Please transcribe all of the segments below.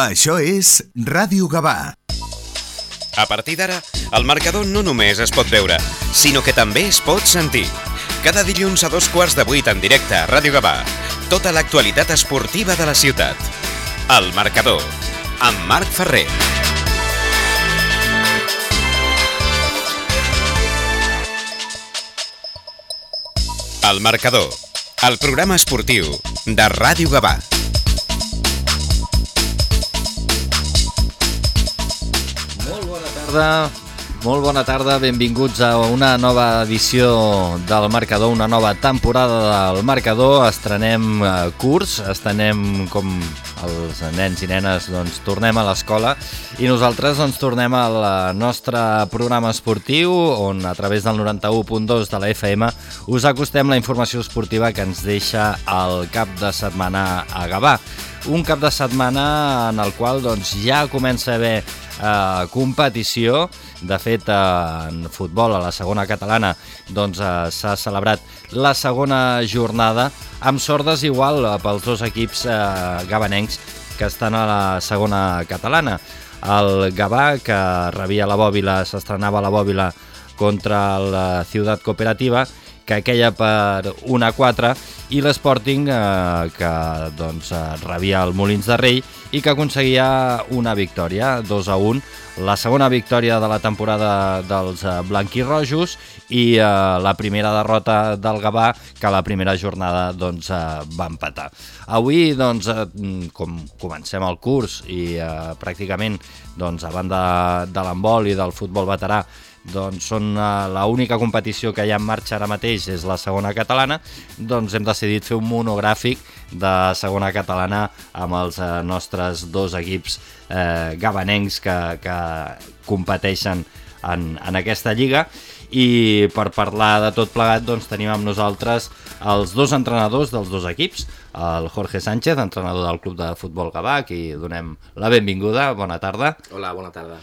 Això és Ràdio Gavà. A partir d'ara, el marcador no només es pot veure, sinó que també es pot sentir. Cada dilluns a dos quarts de vuit en directe a Ràdio Gavà. Tota l'actualitat esportiva de la ciutat. El marcador, amb Marc Ferrer. El marcador, el programa esportiu de Ràdio Gavà. Tarda, molt bona tarda, benvinguts a una nova edició del Marcador, una nova temporada del Marcador. Estrenem eh, curs, estrenem com els nens i nenes, doncs tornem a l'escola i nosaltres doncs tornem al nostre programa esportiu on a través del 91.2 de la FM us acostem la informació esportiva que ens deixa el cap de setmana a Gavà. Un cap de setmana en el qual doncs, ja comença a haver eh, competició. De fet, eh, en futbol, a la segona catalana, doncs eh, s'ha celebrat la segona jornada amb sort desigual eh, pels dos equips eh, gabanencs que estan a la segona catalana. El Gavà, que rebia la bòbila, s'estrenava la bòbila contra la Ciutat Cooperativa, que queia per 1 a 4 i l'Sporting eh, que doncs, eh, rebia el Molins de Rei i que aconseguia una victòria, 2 a 1, la segona victòria de la temporada dels eh, blanquirrojos i eh, la primera derrota del Gavà que la primera jornada doncs, eh, va empatar. Avui, doncs, eh, com comencem el curs i eh, pràcticament doncs, a banda de l'handbol i del futbol veterà doncs són uh, l'única competició que hi ha en marxa ara mateix és la segona catalana, doncs hem decidit fer un monogràfic de segona catalana amb els uh, nostres dos equips eh, gabanencs que, que competeixen en, en aquesta lliga. I per parlar de tot plegat doncs tenim amb nosaltres els dos entrenadors dels dos equips, el Jorge Sánchez, entrenador del Club de Futbol Gavà, i donem la benvinguda, bona tarda. Hola, bona tarda.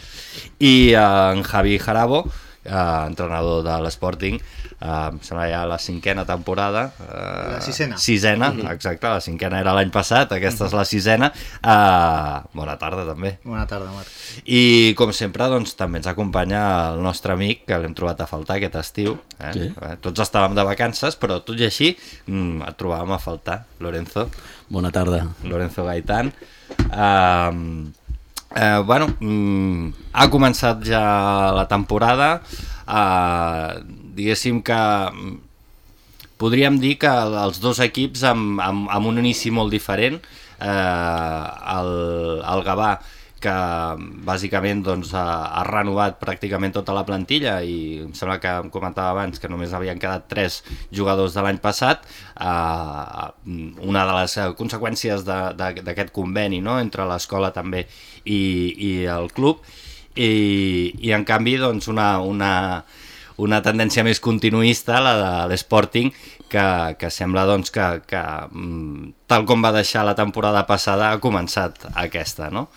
I eh, en Javi Jarabo, eh, entrenador de l'Sporting, eh, em sembla ja la cinquena temporada. Eh, La sisena. Sisena, exacte, la cinquena era l'any passat, aquesta és la sisena. Eh, bona tarda també. Bona tarda, Marc. I com sempre, doncs, també ens acompanya el nostre amic, que l'hem trobat a faltar aquest estiu. Eh? Sí. Eh, Tots estàvem de vacances, però tot i així mm, et trobàvem a faltar, Lorenzo. Bona tarda. Lorenzo Gaitán. Uh, eh, bueno, mm, ha començat ja la temporada. Uh, diguéssim que mm, podríem dir que els dos equips amb, amb, amb un inici molt diferent. Eh, el, el Gavà que bàsicament doncs, ha, ha renovat pràcticament tota la plantilla i em sembla que em comentava abans que només havien quedat tres jugadors de l'any passat eh, una de les conseqüències d'aquest conveni no? entre l'escola també i, i el club i, i en canvi doncs, una, una, una tendència més continuista, la de l'Sporting, que, que sembla doncs, que, que mm, tal com va deixar la temporada passada ha començat aquesta, no?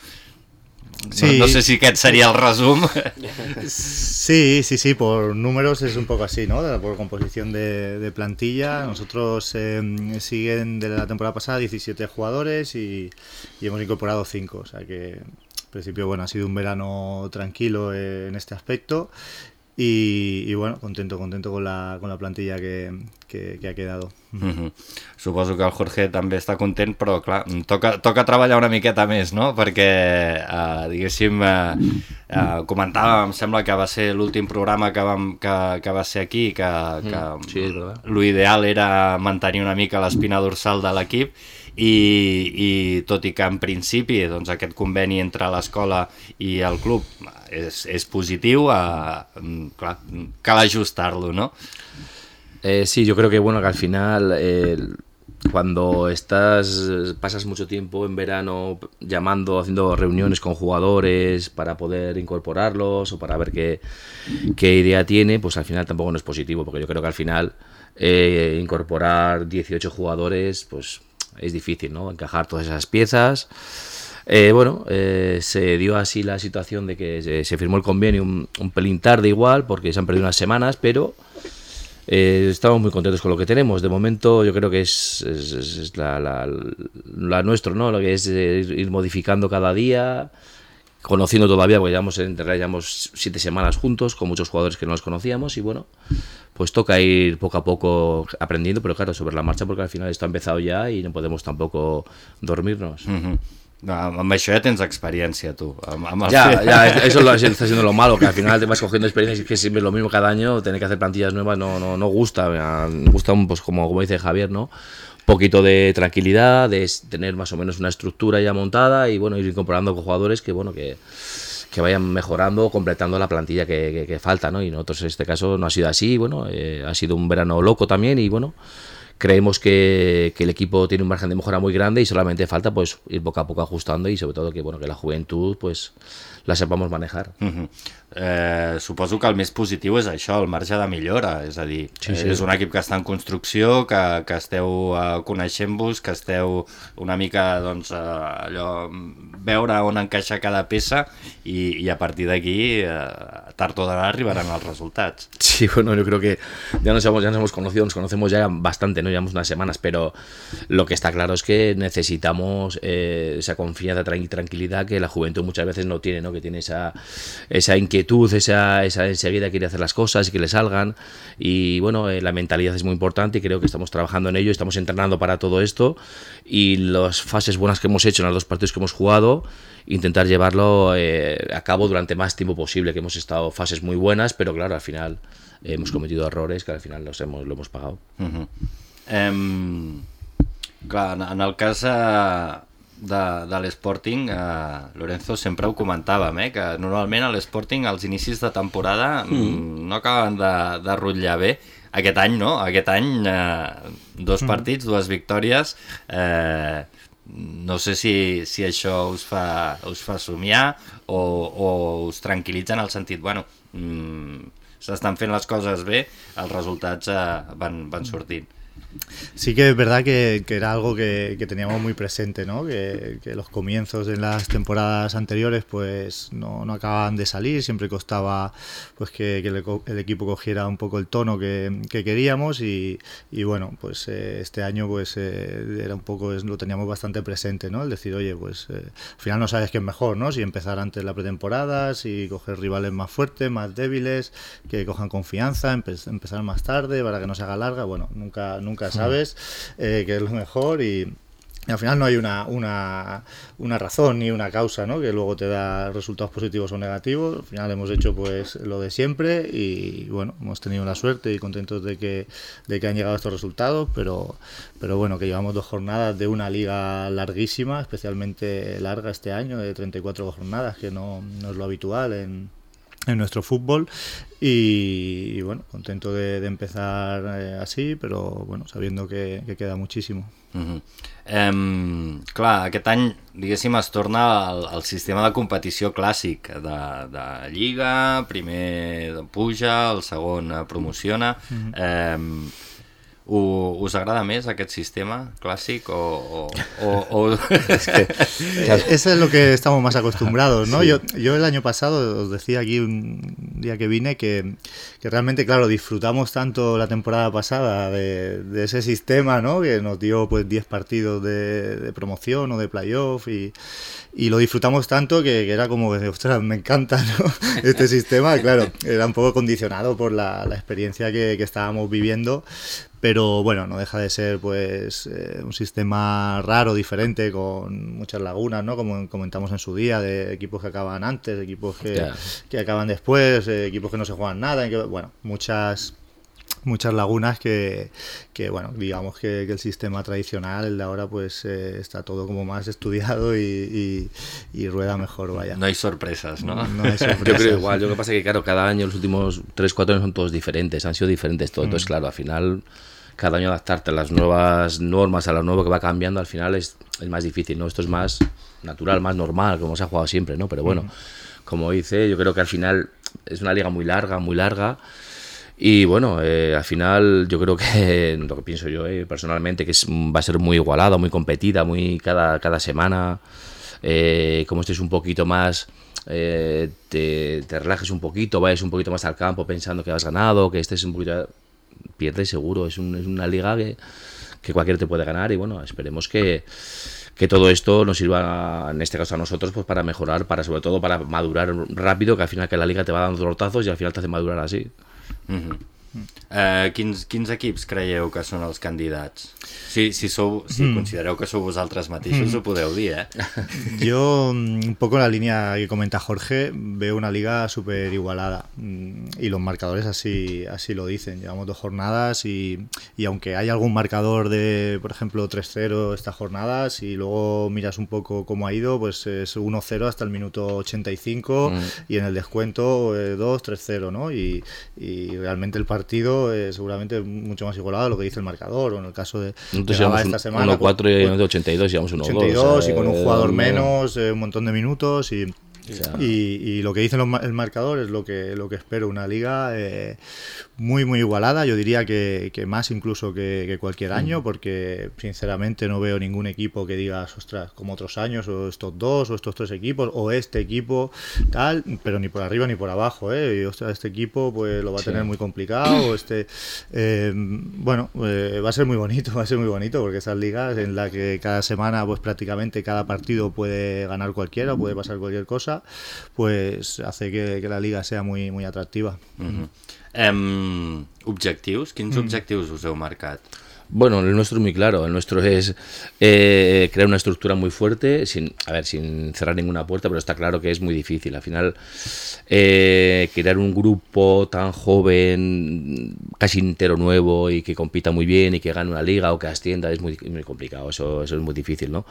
Sí. No, no sé si aquest seria el resum. Sí, sí, sí, por números es un poco así, ¿no? Por composición de, de plantilla. Nosotros eh, siguen de la temporada pasada 17 jugadores y, y hemos incorporado 5. O sea que, en principio, bueno, ha sido un verano tranquilo eh, en este aspecto. Y, y bueno, contento, contento con la, con la plantilla que, que- que ha quedado. Mhm. Suposo que el Jorge també està content, però clar, toca, toca treballar una miqueta més, no? Perquè, eh, diguéssim, eh, eh, comentàvem, em sembla que va ser l'últim programa que, vam, que, que va ser aquí, que, que sí, és verdad. l'ideal era mantenir una mica l'espina dorsal de l'equip i, i tot i que en principi doncs, aquest conveni entre l'escola i el club és, és positiu, eh, clar, cal ajustar-lo, no? Eh, sí, yo creo que bueno que al final eh, cuando estás pasas mucho tiempo en verano llamando, haciendo reuniones con jugadores para poder incorporarlos o para ver qué, qué idea tiene, pues al final tampoco no es positivo, porque yo creo que al final eh, incorporar 18 jugadores, pues es difícil, ¿no? Encajar todas esas piezas. Eh, bueno, eh, se dio así la situación de que se, firmó el convenio un, un pelín tarde igual, porque se han perdido unas semanas, pero eh, estamos muy contentos con lo que tenemos. De momento yo creo que es la, la, la, nuestro, ¿no? Lo que es ir modificando cada día, conociendo todavía, porque llevamos, en realidad llevamos siete semanas juntos con muchos jugadores que no los conocíamos y bueno, pues toca ir poco a poco aprendiendo, pero claro, sobre la marcha porque al final esto ha empezado ya y no podemos tampoco dormirnos. Uh -huh. No, amb això ja tens experiència, tu. Amb, amb el ya, eso lo, está siendo lo malo, que al final te vas cogiendo experiencia y que siempre es lo mismo cada año, tener que hacer plantillas nuevas no, no, no gusta. Me gusta, pues como, como dice Javier, ¿no? Poquito de tranquilidad, de tener más o menos una estructura ya montada y bueno, ir incorporando con jugadores que, bueno, que que vayan mejorando, completando la plantilla que, que, que, falta, ¿no? Y nosotros en este caso no ha sido así, bueno, eh, ha sido un verano loco también y bueno, creemos que, que, el equipo tiene un margen de mejora muy grande y solamente falta pues ir poco a poco ajustando y sobre todo que bueno que la juventud pues la sepamos manejar. Uh -huh. eh, suposo que el més positiu és això, el marge de millora, és a dir, sí, sí. és un equip que està en construcció, que, que esteu uh, coneixent-vos, que esteu una mica, doncs, uh, allò, veure on encaixa cada peça i, i a partir d'aquí, uh, tard o d'ara arribaran els resultats. Sí, bueno, yo creo que ya nos, hemos, ya nos hemos conocido, nos conocemos ya bastante, ¿no? Llevamos unas semanas, pero lo que está claro es que necesitamos eh, esa confianza y tranquilidad que la juventud muchas veces no tiene, ¿no? Que tiene esa, esa inquietud, esa, esa enseguida quiere hacer las cosas y que le salgan. Y bueno, eh, la mentalidad es muy importante y creo que estamos trabajando en ello, estamos entrenando para todo esto y las fases buenas que hemos hecho en los dos partidos que hemos jugado, intentar llevarlo eh, a cabo durante más tiempo posible, que hemos estado fases muy buenas, pero claro, al final hemos cometido errores que al final los hemos, lo hemos pagado. Uh -huh. Um, clar, en el cas... Uh de, de l'Sporting, eh, Lorenzo sempre ho comentàvem, eh, que normalment a l'Sporting els inicis de temporada mm. no acaben de, de rotllar bé. Aquest any no, aquest any eh, dos mm. partits, dues victòries, eh, no sé si, si això us fa, us fa somiar o, o us tranquil·litza en el sentit, bueno, mm, s'estan fent les coses bé, els resultats eh, van, van sortint. Sí que es verdad que, era algo que, teníamos muy presente, ¿no? Que, los comienzos en las temporadas anteriores pues no, no acababan de salir, siempre costaba pues que, el, equipo cogiera un poco el tono que, queríamos y, bueno, pues eh, este año pues eh, era un poco, lo teníamos bastante presente, ¿no? El decir, oye, pues eh, al final no sabes qué es mejor, ¿no? Si empezar antes la pretemporada, si coger rivales más fuertes, más débiles, que cojan confianza, empe empezar más tarde para que no se haga larga, bueno, nunca, nunca sabes eh, que es lo mejor y, y al final no hay una, una, una, razón ni una causa ¿no? que luego te da resultados positivos o negativos. Al final hemos hecho pues lo de siempre y bueno, hemos tenido la suerte y contentos de que, de que han llegado estos resultados, pero, pero bueno, que llevamos dos jornadas de una liga larguísima, especialmente larga este año, de 34 jornadas, que no, no es lo habitual en, en nuestro fútbol y, y bueno, contento de, de empezar eh, así, pero bueno, sabiendo que, que queda muchísimo. Uh -huh. um, clar, aquest any, diguéssim, es torna al, al sistema de competició clàssic de, de Lliga, primer puja, el segon promociona. Uh -huh. Um, us agrada més aquest sistema clásico o, o, o... es que, eso es lo que estamos más acostumbrados, ¿no? Sí. Yo, yo el año pasado os decía aquí un día que vine que, que realmente, claro, disfrutamos tanto la temporada pasada de, de ese sistema, ¿no? Que nos dio pues 10 partidos de, de, promoción o de playoff y, y lo disfrutamos tanto que, que, era como que, ostras, me encanta, ¿no? Este sistema, claro, era un poco condicionado por la, la experiencia que, que estábamos viviendo, pero bueno, no deja de ser pues eh, un sistema raro, diferente, con muchas lagunas, ¿no? Como comentamos en su día, de equipos que acaban antes, equipos que, yeah. que acaban después, eh, equipos que no se juegan nada, que, bueno, muchas muchas lagunas que, que bueno, digamos que, que, el sistema tradicional, el de ahora, pues eh, está todo como más estudiado y, y, y, rueda mejor, vaya. No hay sorpresas, ¿no? No hay sorpresas. Yo creo igual, lo que pasa es que, claro, cada año, los últimos 3, 4 años son todos diferentes, han sido diferentes todos, mm. entonces, claro, al final cada año adaptarte a las nuevas normas, a lo nuevo que va cambiando, al final es, es más difícil, ¿no? Esto es más natural, más normal, como se ha jugado siempre, ¿no? Pero bueno, como dice, yo creo que al final es una liga muy larga, muy larga. Y bueno, eh, al final yo creo que lo que pienso yo eh, personalmente, que es, va a ser muy igualada, muy competida, muy cada, cada semana. Eh, como estés un poquito más, eh, te, te relajes un poquito, vayas un poquito más al campo pensando que has ganado, que estés un poquito pierde seguro. Es, un- es una liga que, que cualquiera te puede ganar y bueno, esperemos que, que todo esto nos sirva, en este caso a nosotros, pues para mejorar, para sobre todo para madurar rápido, que al final que la liga te va dando tortazos y al final te hace madurar así. Mm-hmm. Eh, quins, quins equips creieu que són els candidats? Si, si, sou, si Mm. considereu que sou vosaltres mateixos, Mm. ho podeu dir, eh? Yo, mm, un poco en la línea que comenta Jorge, veo una liga súper igualada mm, y los marcadores así, así lo dicen. Llevamos dos jornadas y, y aunque hay algún marcador de, por ejemplo, 3-0 estas jornadas y luego miras un poco cómo ha ido, pues es 1-0 hasta el minuto 85 Mm. y en el descuento eh, 2-3-0, ¿no? Y, y realmente el partido es seguramente mucho más igualado a lo que dice el marcador o en el caso de, Nosotros llevamos esta semana. 1-4 pues- y pues- de 82 llevamos 1-2. 82 y con un jugador no- menos, eh, un montón de minutos y, sea- y, y lo que dice el marcador es lo que, lo que espero, una liga eh, muy muy igualada, yo diría que, que más incluso que, que cualquier año, porque sinceramente no veo ningún equipo que digas, ostras, como otros años, o estos dos, o estos tres equipos, o este equipo, tal, pero ni por arriba ni por abajo, ¿eh? Y, ostras, este equipo pues lo va a tener muy complicado, este, eh, bueno, eh, va a ser muy bonito, va a ser muy bonito, porque esas ligas en la que cada semana, pues prácticamente cada partido puede ganar cualquiera, puede pasar cualquier cosa, pues hace que, que la liga sea muy, muy atractiva. Em, objectius? Quins Mm. objectius us heu marcat? Bueno, el nuestro es muy claro. El nuestro es eh, crear una estructura muy fuerte, sin, a ver, sin cerrar ninguna puerta, pero está claro que es muy difícil. Al final, eh, crear un grupo tan joven, casi entero nuevo y que compita muy bien y que gane una liga o que ascienda es muy, muy complicado. Eso, eso es muy difícil, ¿no?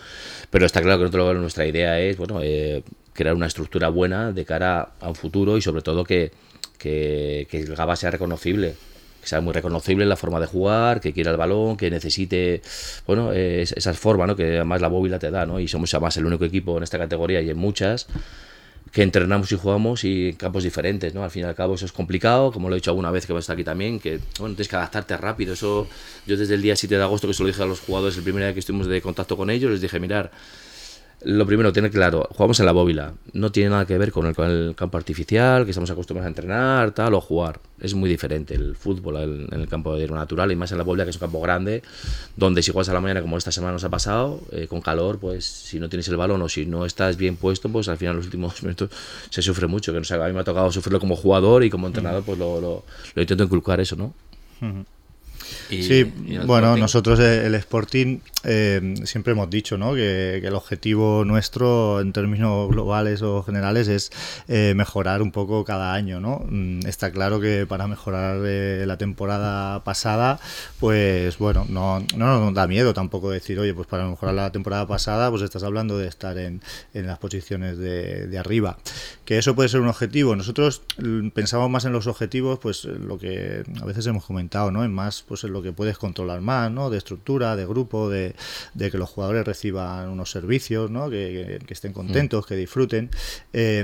Pero está claro que nuestra idea es, bueno, eh, crear una estructura buena de cara a un futuro y sobre todo que, que, que el GABA sea reconocible que sea muy reconocible en la forma de jugar, que quiera el balón, que necesite, bueno, eh, es- esas formas, ¿no? Que además la bóvila te da, ¿no? Y somos además el único equipo en esta categoría y en muchas que entrenamos y jugamos y en campos diferentes, ¿no? Al fin y al cabo eso es complicado, como lo he dicho alguna vez que hemos estado aquí también, que, bueno, tienes que adaptarte rápido. Eso, yo desde el día 7 de agosto que se lo dije a los jugadores el primer día que estuvimos de contacto con ellos, les dije, mirar, lo primero, tener claro, jugamos en la bóvila. No tiene nada que ver con el, con el campo artificial, que estamos acostumbrados a entrenar, tal, o jugar. Es muy diferente el fútbol el- en el campo de natural y más en la bóvila, que es un campo grande, donde si juegas a la mañana, como esta semana nos ha pasado, eh, con calor, pues si no tienes el balón o si no estás bien puesto, pues al final los últimos minutos se sufre mucho. Que no sé, a mí me ha tocado sufrirlo como jugador y como entrenador, pues lo, lo, lo intento inculcar eso, ¿no? Sí, bueno, Sporting? nosotros eh, el Sporting eh, siempre hemos dicho ¿no? que, que el objetivo nuestro en términos globales o generales es eh, mejorar un poco cada año. ¿no? Mm, Está claro que para mejorar eh, la temporada pasada, pues bueno, no, no nos da miedo tampoco decir, oye, pues para mejorar la temporada pasada, pues estás hablando de estar en, en las posiciones de, de arriba. Que eso puede ser un objetivo. Nosotros mm, pensamos más en los objetivos, pues lo que a veces hemos comentado, ¿no? En más, pues en lo que puedes controlar más, ¿no? De estructura, de grupo, de, de que los jugadores reciban unos servicios, ¿no? Que, que- estén contentos, que disfruten. Eh,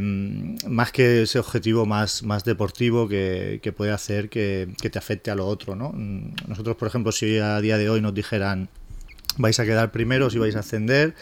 más que ese objetivo más, más deportivo que, que puede hacer que, que te afecte a lo otro, ¿no? Mm, Nosotros, por ejemplo, si a día de hoy nos dijeran vais a quedar primeros y vais a ascender,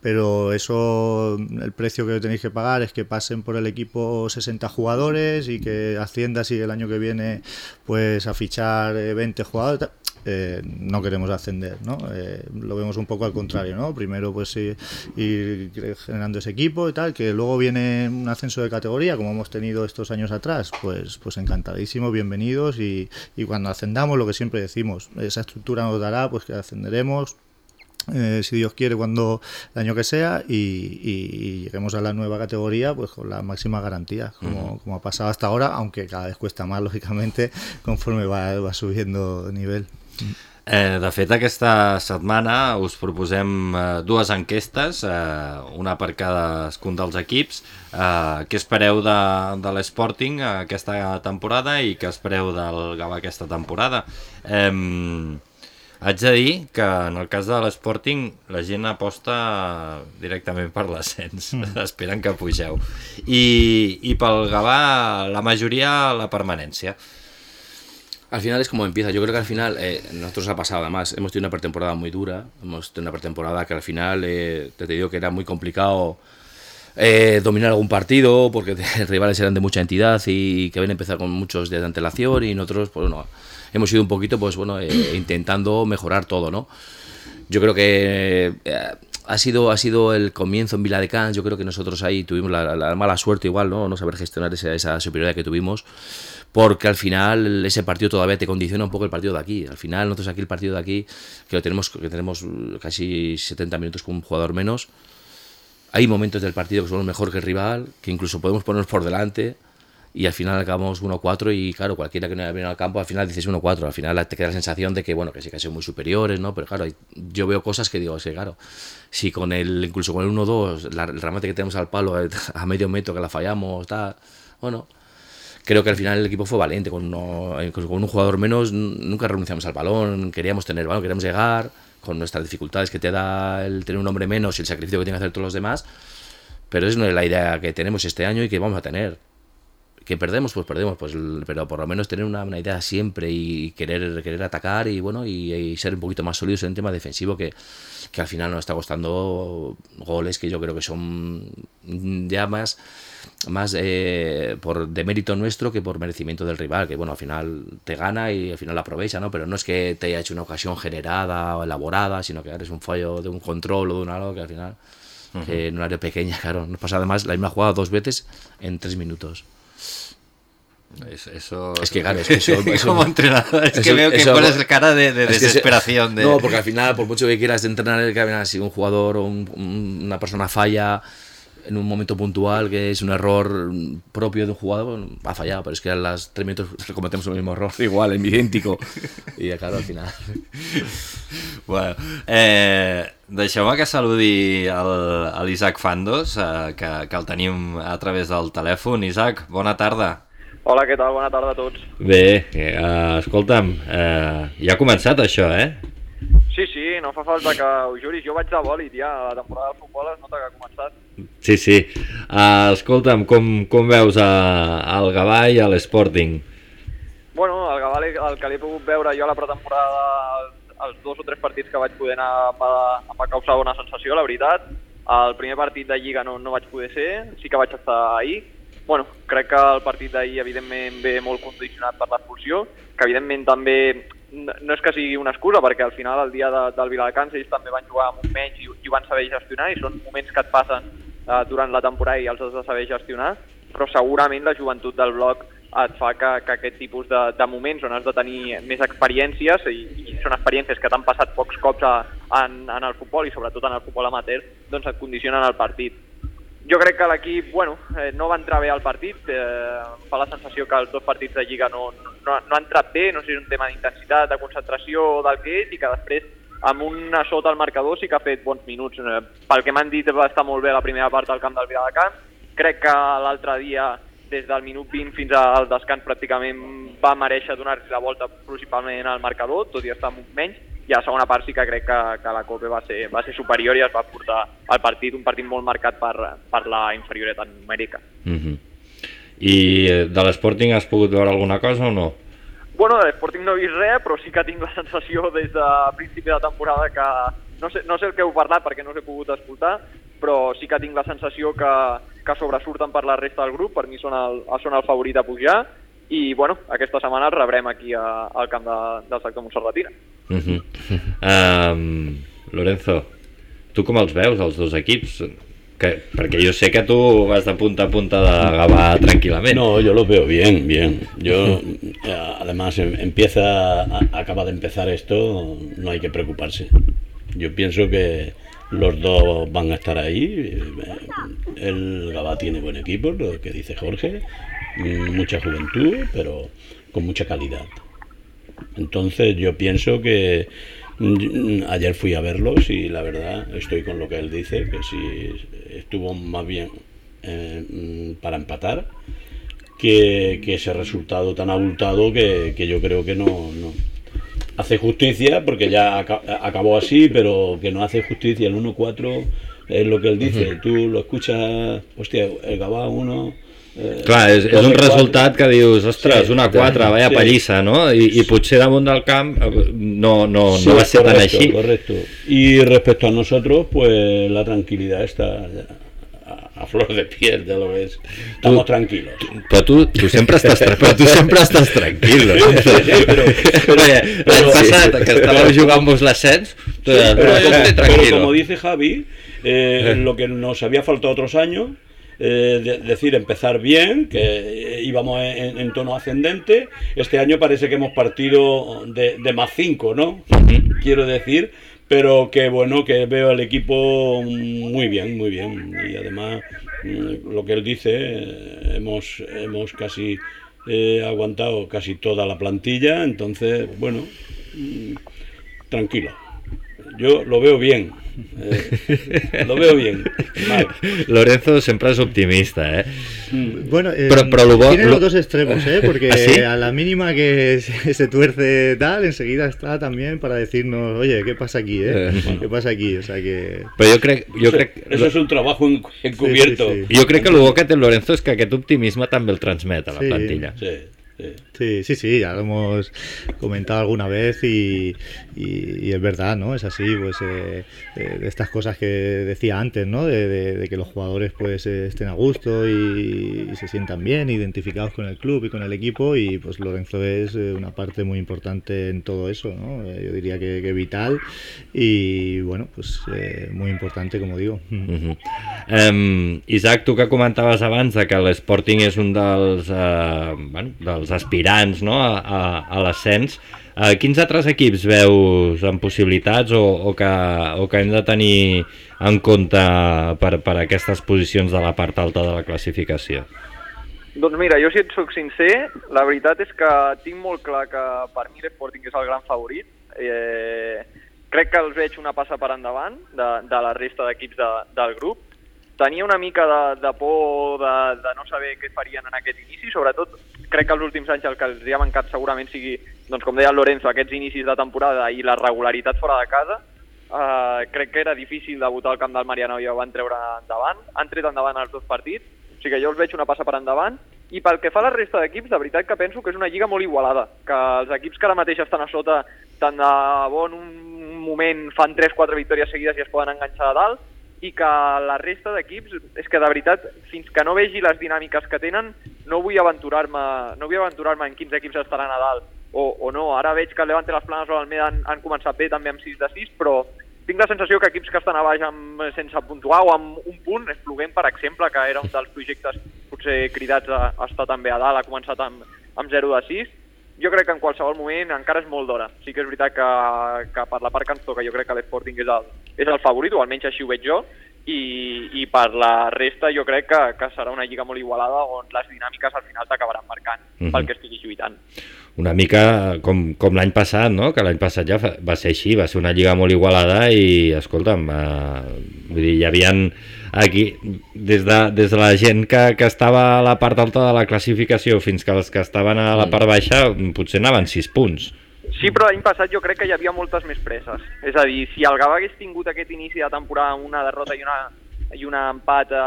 pero eso, el precio que tenéis que pagar es que pasen por el equipo 60 jugadores y que asciendas y el año que viene pues a fichar eh, 20 jugadores. Eh, no queremos ascender, ¿no? Eh, lo vemos un poco al contrario, ¿no? Primero pues sí, ir generando ese equipo y tal, que luego viene un ascenso de categoría como hemos tenido estos años atrás, pues pues encantadísimo, bienvenidos y, y cuando ascendamos lo que siempre decimos, esa estructura nos dará pues que ascenderemos, eh, si Dios quiere, cuando el año que sea, y, y- y lleguemos a la nueva categoría pues con la máxima garantía, como, como ha pasado hasta ahora, aunque cada vez cuesta más, lógicamente, conforme va, va subiendo nivel. Eh, de fet, aquesta setmana us proposem eh, dues enquestes, eh, una per cadascun dels equips. Eh, què espereu de, de l'Sporting aquesta temporada i què espereu del Gavà aquesta temporada? Eh, haig de dir que en el cas de l'Sporting la gent aposta directament per l'ascens, mm. esperen que pugeu. I, I pel Gavà la majoria la permanència. Al final es como empieza. Yo creo que al final, eh, nosotros nos ha pasado además, hemos tenido una pretemporada muy dura, hemos tenido una pretemporada que al final, eh, te digo que era muy complicado eh, dominar algún partido porque rivales eran de mucha entidad y que habían empezado con muchos de antelación y nosotros, pues bueno, hemos ido un poquito, pues bueno, eh, intentando mejorar todo, ¿no? Yo creo que eh, ha sido, ha sido el comienzo en Vila de Cans. Yo creo que nosotros ahí tuvimos la, la mala suerte, igual, ¿no? No saber gestionar esa, esa superioridad que tuvimos porque al final ese partido todavía te condiciona un poco el partido de aquí. Al final nosotros aquí el partido de aquí, que lo tenemos, que tenemos casi 70 minutos con un jugador menos, hay momentos del partido que somos mejor que el rival, que incluso podemos ponernos por delante y al final acabamos 1-4 y claro, cualquiera que no haya venido al campo, al final dices 1-4, al final te queda la sensación de que bueno, que sí que sido muy superiores, ¿no? Pero claro, yo veo cosas que digo, sí, claro, si con el, incluso con el 1-2, el remate que tenemos al palo a medio metro que la fallamos, tal, bueno, creo que al final el equipo fue valiente, con, con un jugador menos nunca renunciamos al balón, queríamos tener balón, queríamos llegar, con nuestras dificultades que te da el tener un hombre menos y el sacrificio que tienen que hacer todos los demás, pero es la idea que tenemos este año y que vamos a tener que perdemos, pues perdemos, pues, pero por lo menos tener una, idea siempre y querer, querer atacar y bueno, y, ser un poquito más sólidos en el tema defensivo que, que al final nos está costando goles que yo creo que son ya más, más eh, por demérito nuestro que por merecimiento del rival, que bueno, al final te gana y al final aprovecha, ¿no? Pero no es que te haya hecho una ocasión generada o elaborada, sino que eres un fallo de un control o de un algo que al final, en un área pequeña, claro, nos pasa además la misma jugada dos veces en tres minutos. Eso, es que claro, es que eso, como entrenador, es que veo que pones cara de, desesperación. de... No, porque al final, por mucho que quieras entrenar, que si un jugador o una persona falla en un momento puntual, que es un error propio de un jugador, ha fallado, pero es que a las tres minutos cometemos el mismo error, igual, idéntico. Y claro, al final. Bueno, eh, deixeu-me que saludi l'Isaac Fandos, eh, que, que el tenim a través del telèfon. Isaac, bona tarda. Hola, què tal? Bona tarda a tots. Bé, eh, escolta'm, eh, ja ha començat això, eh? Sí, sí, no fa falta que ho juris. Jo vaig de bòlit ja, la temporada del futbol es nota que ha començat. Sí, sí. Uh, escolta'm, com, com veus a, al Gavà i a l'Sporting? Bueno, el Gavà el que l'he pogut veure jo a la pretemporada, els, dos o tres partits que vaig poder anar em va causar bona sensació, la veritat. El primer partit de Lliga no, no vaig poder ser, sí que vaig estar ahir, bueno, crec que el partit d'ahir evidentment ve molt condicionat per l'expulsió, que evidentment també no és que sigui una excusa, perquè al final el dia de, del Viladecans ells també van jugar amb un menys i, i ho van saber gestionar, i són moments que et passen eh, durant la temporada i els has de saber gestionar, però segurament la joventut del bloc et fa que, que aquest tipus de, de moments on has de tenir més experiències i, i són experiències que t'han passat pocs cops a, en, en el futbol i sobretot en el futbol amateur, doncs et condicionen el partit jo crec que l'equip bueno, eh, no va entrar bé al partit, eh, fa la sensació que els dos partits de Lliga no, no, no han entrat bé, no sé si és un tema d'intensitat, de concentració o del que és, i que després amb un sota el marcador sí que ha fet bons minuts. Eh, pel que m'han dit va estar molt bé la primera part al camp del Viladecans, crec que l'altre dia des del minut 20 fins al descans pràcticament va mereixer donar-li la volta principalment al marcador, tot i estar menys, i a la segona part sí que crec que, que la Copa va ser, va ser superior i es va portar al partit, un partit molt marcat per, per la inferioritat numèrica. Uh mhm. -huh. I eh, de l'Sporting has pogut veure alguna cosa o no? Bueno, de l'Sporting no he vist res, però sí que tinc la sensació des de principi de temporada que no sé, no sé el que heu parlat perquè no us he pogut escoltar, però sí que tinc la sensació que, que sobresurten per la resta del grup, per mi són el, són el favorit a pujar, i bueno, aquesta setmana el rebrem aquí a, al camp de, del sector Montserratina. Uh -huh. um, Lorenzo, tu com els veus, els dos equips? Que, perquè yo sé que tú vas de punta a punta de Gabá tranquilamente. No, yo los veo bien, bien. Yo, eh, además, em, empieza, acaba de empezar esto, no hay que preocuparse. Yo pienso que los dos van a estar ahí. El Gabá tiene buen equipo, lo que dice Jorge, mucha juventud, pero con mucha calidad. Entonces yo pienso que mm, ayer fui a verlos y la verdad estoy con lo que él dice, que si estuvo más bien eh, mm, para empatar que, ese resultado tan abultado que, yo creo que no, hace justicia, porque ya acabó así, pero que no hace justicia el 1-4 es lo que él dice. Tú lo escuchas, hostia, el Gabá 1 Eh, Clar, és, és un resultat que dius, ostres, sí, una 4, vaya sí. pallissa, no? I, I potser damunt del camp eh, no, no, sí, no va ser correcto, tan així. Correcto. Y respecto a nosotros, pues la tranquilidad está a, flor de piel de lo que es. Estamos tranquilos. Però tu, tu sempre estàs, però tu sempre estàs tranquil, no? Sí, sí, però- però- L'any però- passat, que estàveu jugant-vos l'ascens, tu Pero, però estic pero tranquilo. como dice Javi, eh, lo que nos había faltado otros años, eh, de- decir, empezar bien, que eh, íbamos en, en tono ascendente. Este año parece que hemos partido de, de más 5, ¿no? Quiero decir, pero que bueno, que veo al equipo muy bien, muy bien. Y además, mm, lo que él dice, eh, hemos, hemos casi eh, aguantado casi toda la plantilla, entonces, bueno, mm, tranquilo. Yo lo veo bien. Eh, lo veo bien. Vale. Lorenzo sempre és optimista, eh? Bueno, eh, Pero- pero lo tiene lo- los dos extremos, ¿eh? Porque ¿Ah, sí? a la mínima que se, se tuerce tal, enseguida está también para decirnos, oye, ¿qué pasa aquí, eh? Eh. ¿Qué pasa aquí? O sea que... Però jo crec, jo Eso, crec, eso es un trabajo en- encubierto. Sí, sí, jo crec que el bo que té el Lorenzo és que aquest optimisme també el transmet a la Sí. plantilla. Sí, sí. Sí, sí, ya lo hemos comentado alguna vez y, y- es verdad, ¿no? Es así, pues eh, eh, estas cosas que decía antes, ¿no? De, que los jugadores pues eh, estén a gusto y, se sientan bien, identificados con el club y con el equipo y pues Lorenzo es eh, una parte muy importante en todo eso, ¿no? Eh, yo diría que, que vital y bueno, pues muy importante, como digo. Um, Isaac, tu que comentaves abans que l'Sporting és un dels, bueno, dels aspirants no? a, a, a l'ascens, uh, quins altres equips veus amb possibilitats o, o, que, o que hem de tenir en compte per, per aquestes posicions de la part alta de la classificació? Doncs mira, jo si et soc sincer, la veritat és que tinc molt clar que per mi l'Sporting és el gran favorit. Eh, crec que els veig una passa per endavant de, de la resta d'equips de, del grup. Tenia una mica de, de por de, de no saber què farien en aquest inici, sobretot crec que els últims anys el que els ha mancat segurament sigui, doncs com deia el Lorenzo, aquests inicis de temporada i la regularitat fora de casa. Uh, crec que era difícil debutar al camp del Mariano i ho van treure endavant. Han tret endavant els dos partits, o sigui que jo els veig una passa per endavant. I pel que fa a la resta d'equips, de veritat que penso que és una lliga molt igualada, que els equips que ara mateix estan a sota, tant de bo en un moment fan 3-4 victòries seguides i es poden enganxar de dalt, i que la resta d'equips, és que de veritat, fins que no vegi les dinàmiques que tenen, no vull aventurar-me no vull aventurar-me en quins equips estaran a dalt o, o no. Ara veig que el Levante, les Planes o l'Almeda han, han començat bé també amb 6 de 6, però tinc la sensació que equips que estan a baix amb, sense puntuar o amb un punt, Espluguem, per exemple, que era un dels projectes potser cridats a, a estar també a dalt, ha començat amb, amb 0 de 6, jo crec que en qualsevol moment encara és molt d'hora. Sí que és veritat que, que per la part que ens toca jo crec que l'Sporting és, el, és el favorit, o almenys així ho veig jo, i, i per la resta jo crec que, que serà una lliga molt igualada on les dinàmiques al final t'acabaran marcant uh -huh. pel que estiguis lluitant. Una mica com, com l'any passat, no? que l'any passat ja va ser així, va ser una lliga molt igualada i, escolta'm, eh, vull dir, hi havia aquí, des de, des de la gent que, que estava a la part alta de la classificació fins que els que estaven a la part baixa potser anaven 6 punts. Sí, però l'any passat jo crec que hi havia moltes més presses. És a dir, si el Gavà hagués tingut aquest inici de temporada amb una derrota i una, i un empat eh,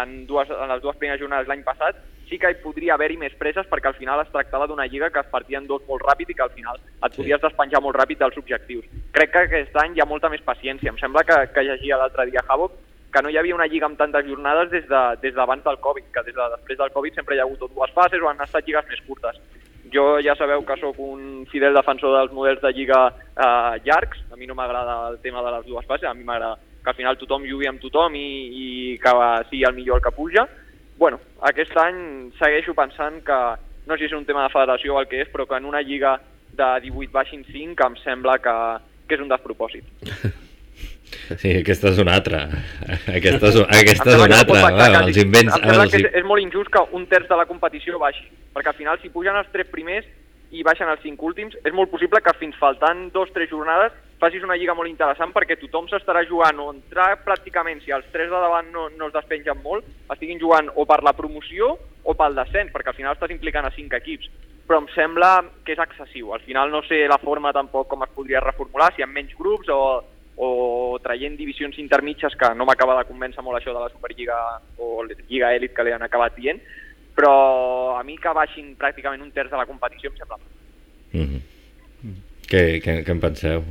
en, dues, en les dues primeres jornades l'any passat, sí que hi podria haver-hi més presses perquè al final es tractava d'una lliga que es partia en dos molt ràpid i que al final et podies despenjar molt ràpid dels objectius. Crec que aquest any hi ha molta més paciència. Em sembla que, que llegia l'altre dia Havok que no hi havia una lliga amb tantes jornades des d'abans de, des del Covid, que des de després del Covid sempre hi ha hagut dues fases o han estat lligues més curtes. Jo ja sabeu que sóc un fidel defensor dels models de lliga eh, llargs, a mi no m'agrada el tema de les dues fases, a mi m'agrada que al final tothom jugui amb tothom i, i que sigui el millor el que puja. bueno, aquest any segueixo pensant que, no sé si és un tema de federació o el que és, però que en una lliga de 18 baixin 5 em sembla que, que és un despropòsit. Sí, aquesta és una altra. Aquesta és, aquesta és una altra. Bueno, els invents... Em sembla Els... que és, és molt injust que un terç de la competició baixi, perquè al final si pugen els tres primers i baixen els cinc últims, és molt possible que fins faltant dos o tres jornades facis una lliga molt interessant perquè tothom s'estarà jugant o entrar pràcticament, si els tres de davant no, no es despengen molt, estiguin jugant o per la promoció o pel descens, perquè al final estàs implicant a cinc equips. Però em sembla que és excessiu. Al final no sé la forma tampoc com es podria reformular, si amb menys grups o, o traient divisions intermitges, que no m'acaba de convèncer molt això de la Superliga o Lliga Elit que li han acabat dient, però a mi que baixin pràcticament un terç de la competició em sembla Mm -hmm. què, què, què en penseu?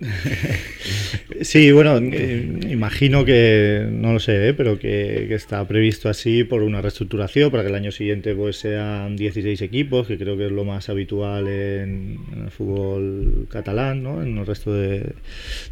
Sí, bueno, eh, imagino que, no lo sé, eh, pero que, que está previsto así por una reestructuración, para que el año siguiente pues sean 16 equipos, que creo que es lo más habitual en, el fútbol catalán, ¿no? en el resto de,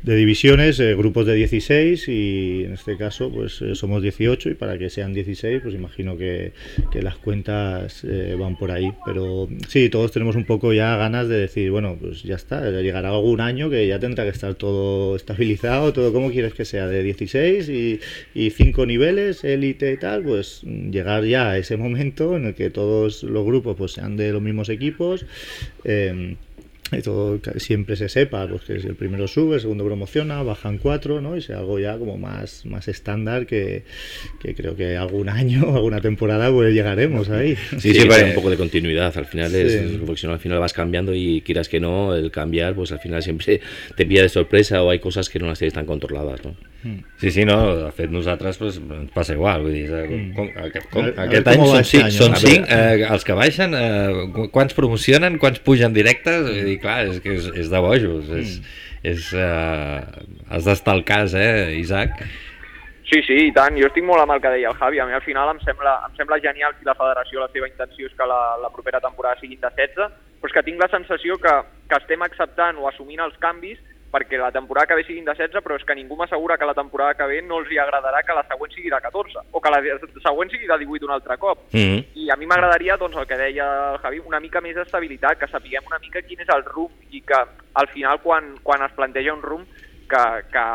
divisiones, eh, grupos de 16 y en este caso pues somos 18 y para que sean 16 pues imagino que, que las cuentas van por ahí, pero sí, todos tenemos un poco ya ganas de decir, bueno, pues ya está, llegará algún año que ya tendrá que estar todo estabilizado, todo como quieres que sea, de 16 y, y cinco niveles, élite y tal, pues mm, llegar ya a ese momento en el que todos los grupos pues sean de los mismos equipos. eh, y todo que siempre se sepa pues que si el primero sube, el segundo promociona, bajan cuatro, ¿no? Y sea algo ya como más, más estándar que, que creo que algún año, alguna temporada pues llegaremos ahí. Sí, sí, para un poco de continuidad. Al final es, Sí. porque si no, al final vas cambiando y quieras que no, el cambiar, pues al final siempre te pilla de sorpresa o hay cosas que no las tienes tan controladas, ¿no? Sí, sí, no, de fet nosaltres pues, ens passa igual, vull dir, eh, com, aquest, com, A veure- a aquest any com són, cinc, any, són no? cinc eh, els que baixen, eh, qu- quants promocionen, quants pugen directes, vull dir, clar, és que és, és de bojos, és, és, eh, has d'estar al cas, eh, Isaac? Sí, sí, i tant. Jo estic molt amb el que deia el Javi. A mi al final em sembla, em sembla genial si la federació la seva intenció és que la, la propera temporada siguin de 16, però és que tinc la sensació que, que estem acceptant o assumint els canvis perquè la temporada que ve siguin de 16, però és que ningú m'assegura que la temporada que ve no els hi agradarà que la següent sigui de 14, o que la següent sigui de 18 un altre cop. Mm -hmm. I a mi m'agradaria, doncs, el que deia el Javi, una mica més d'estabilitat, que sapiguem una mica quin és el rumb i que al final quan, quan es planteja un rumb que, que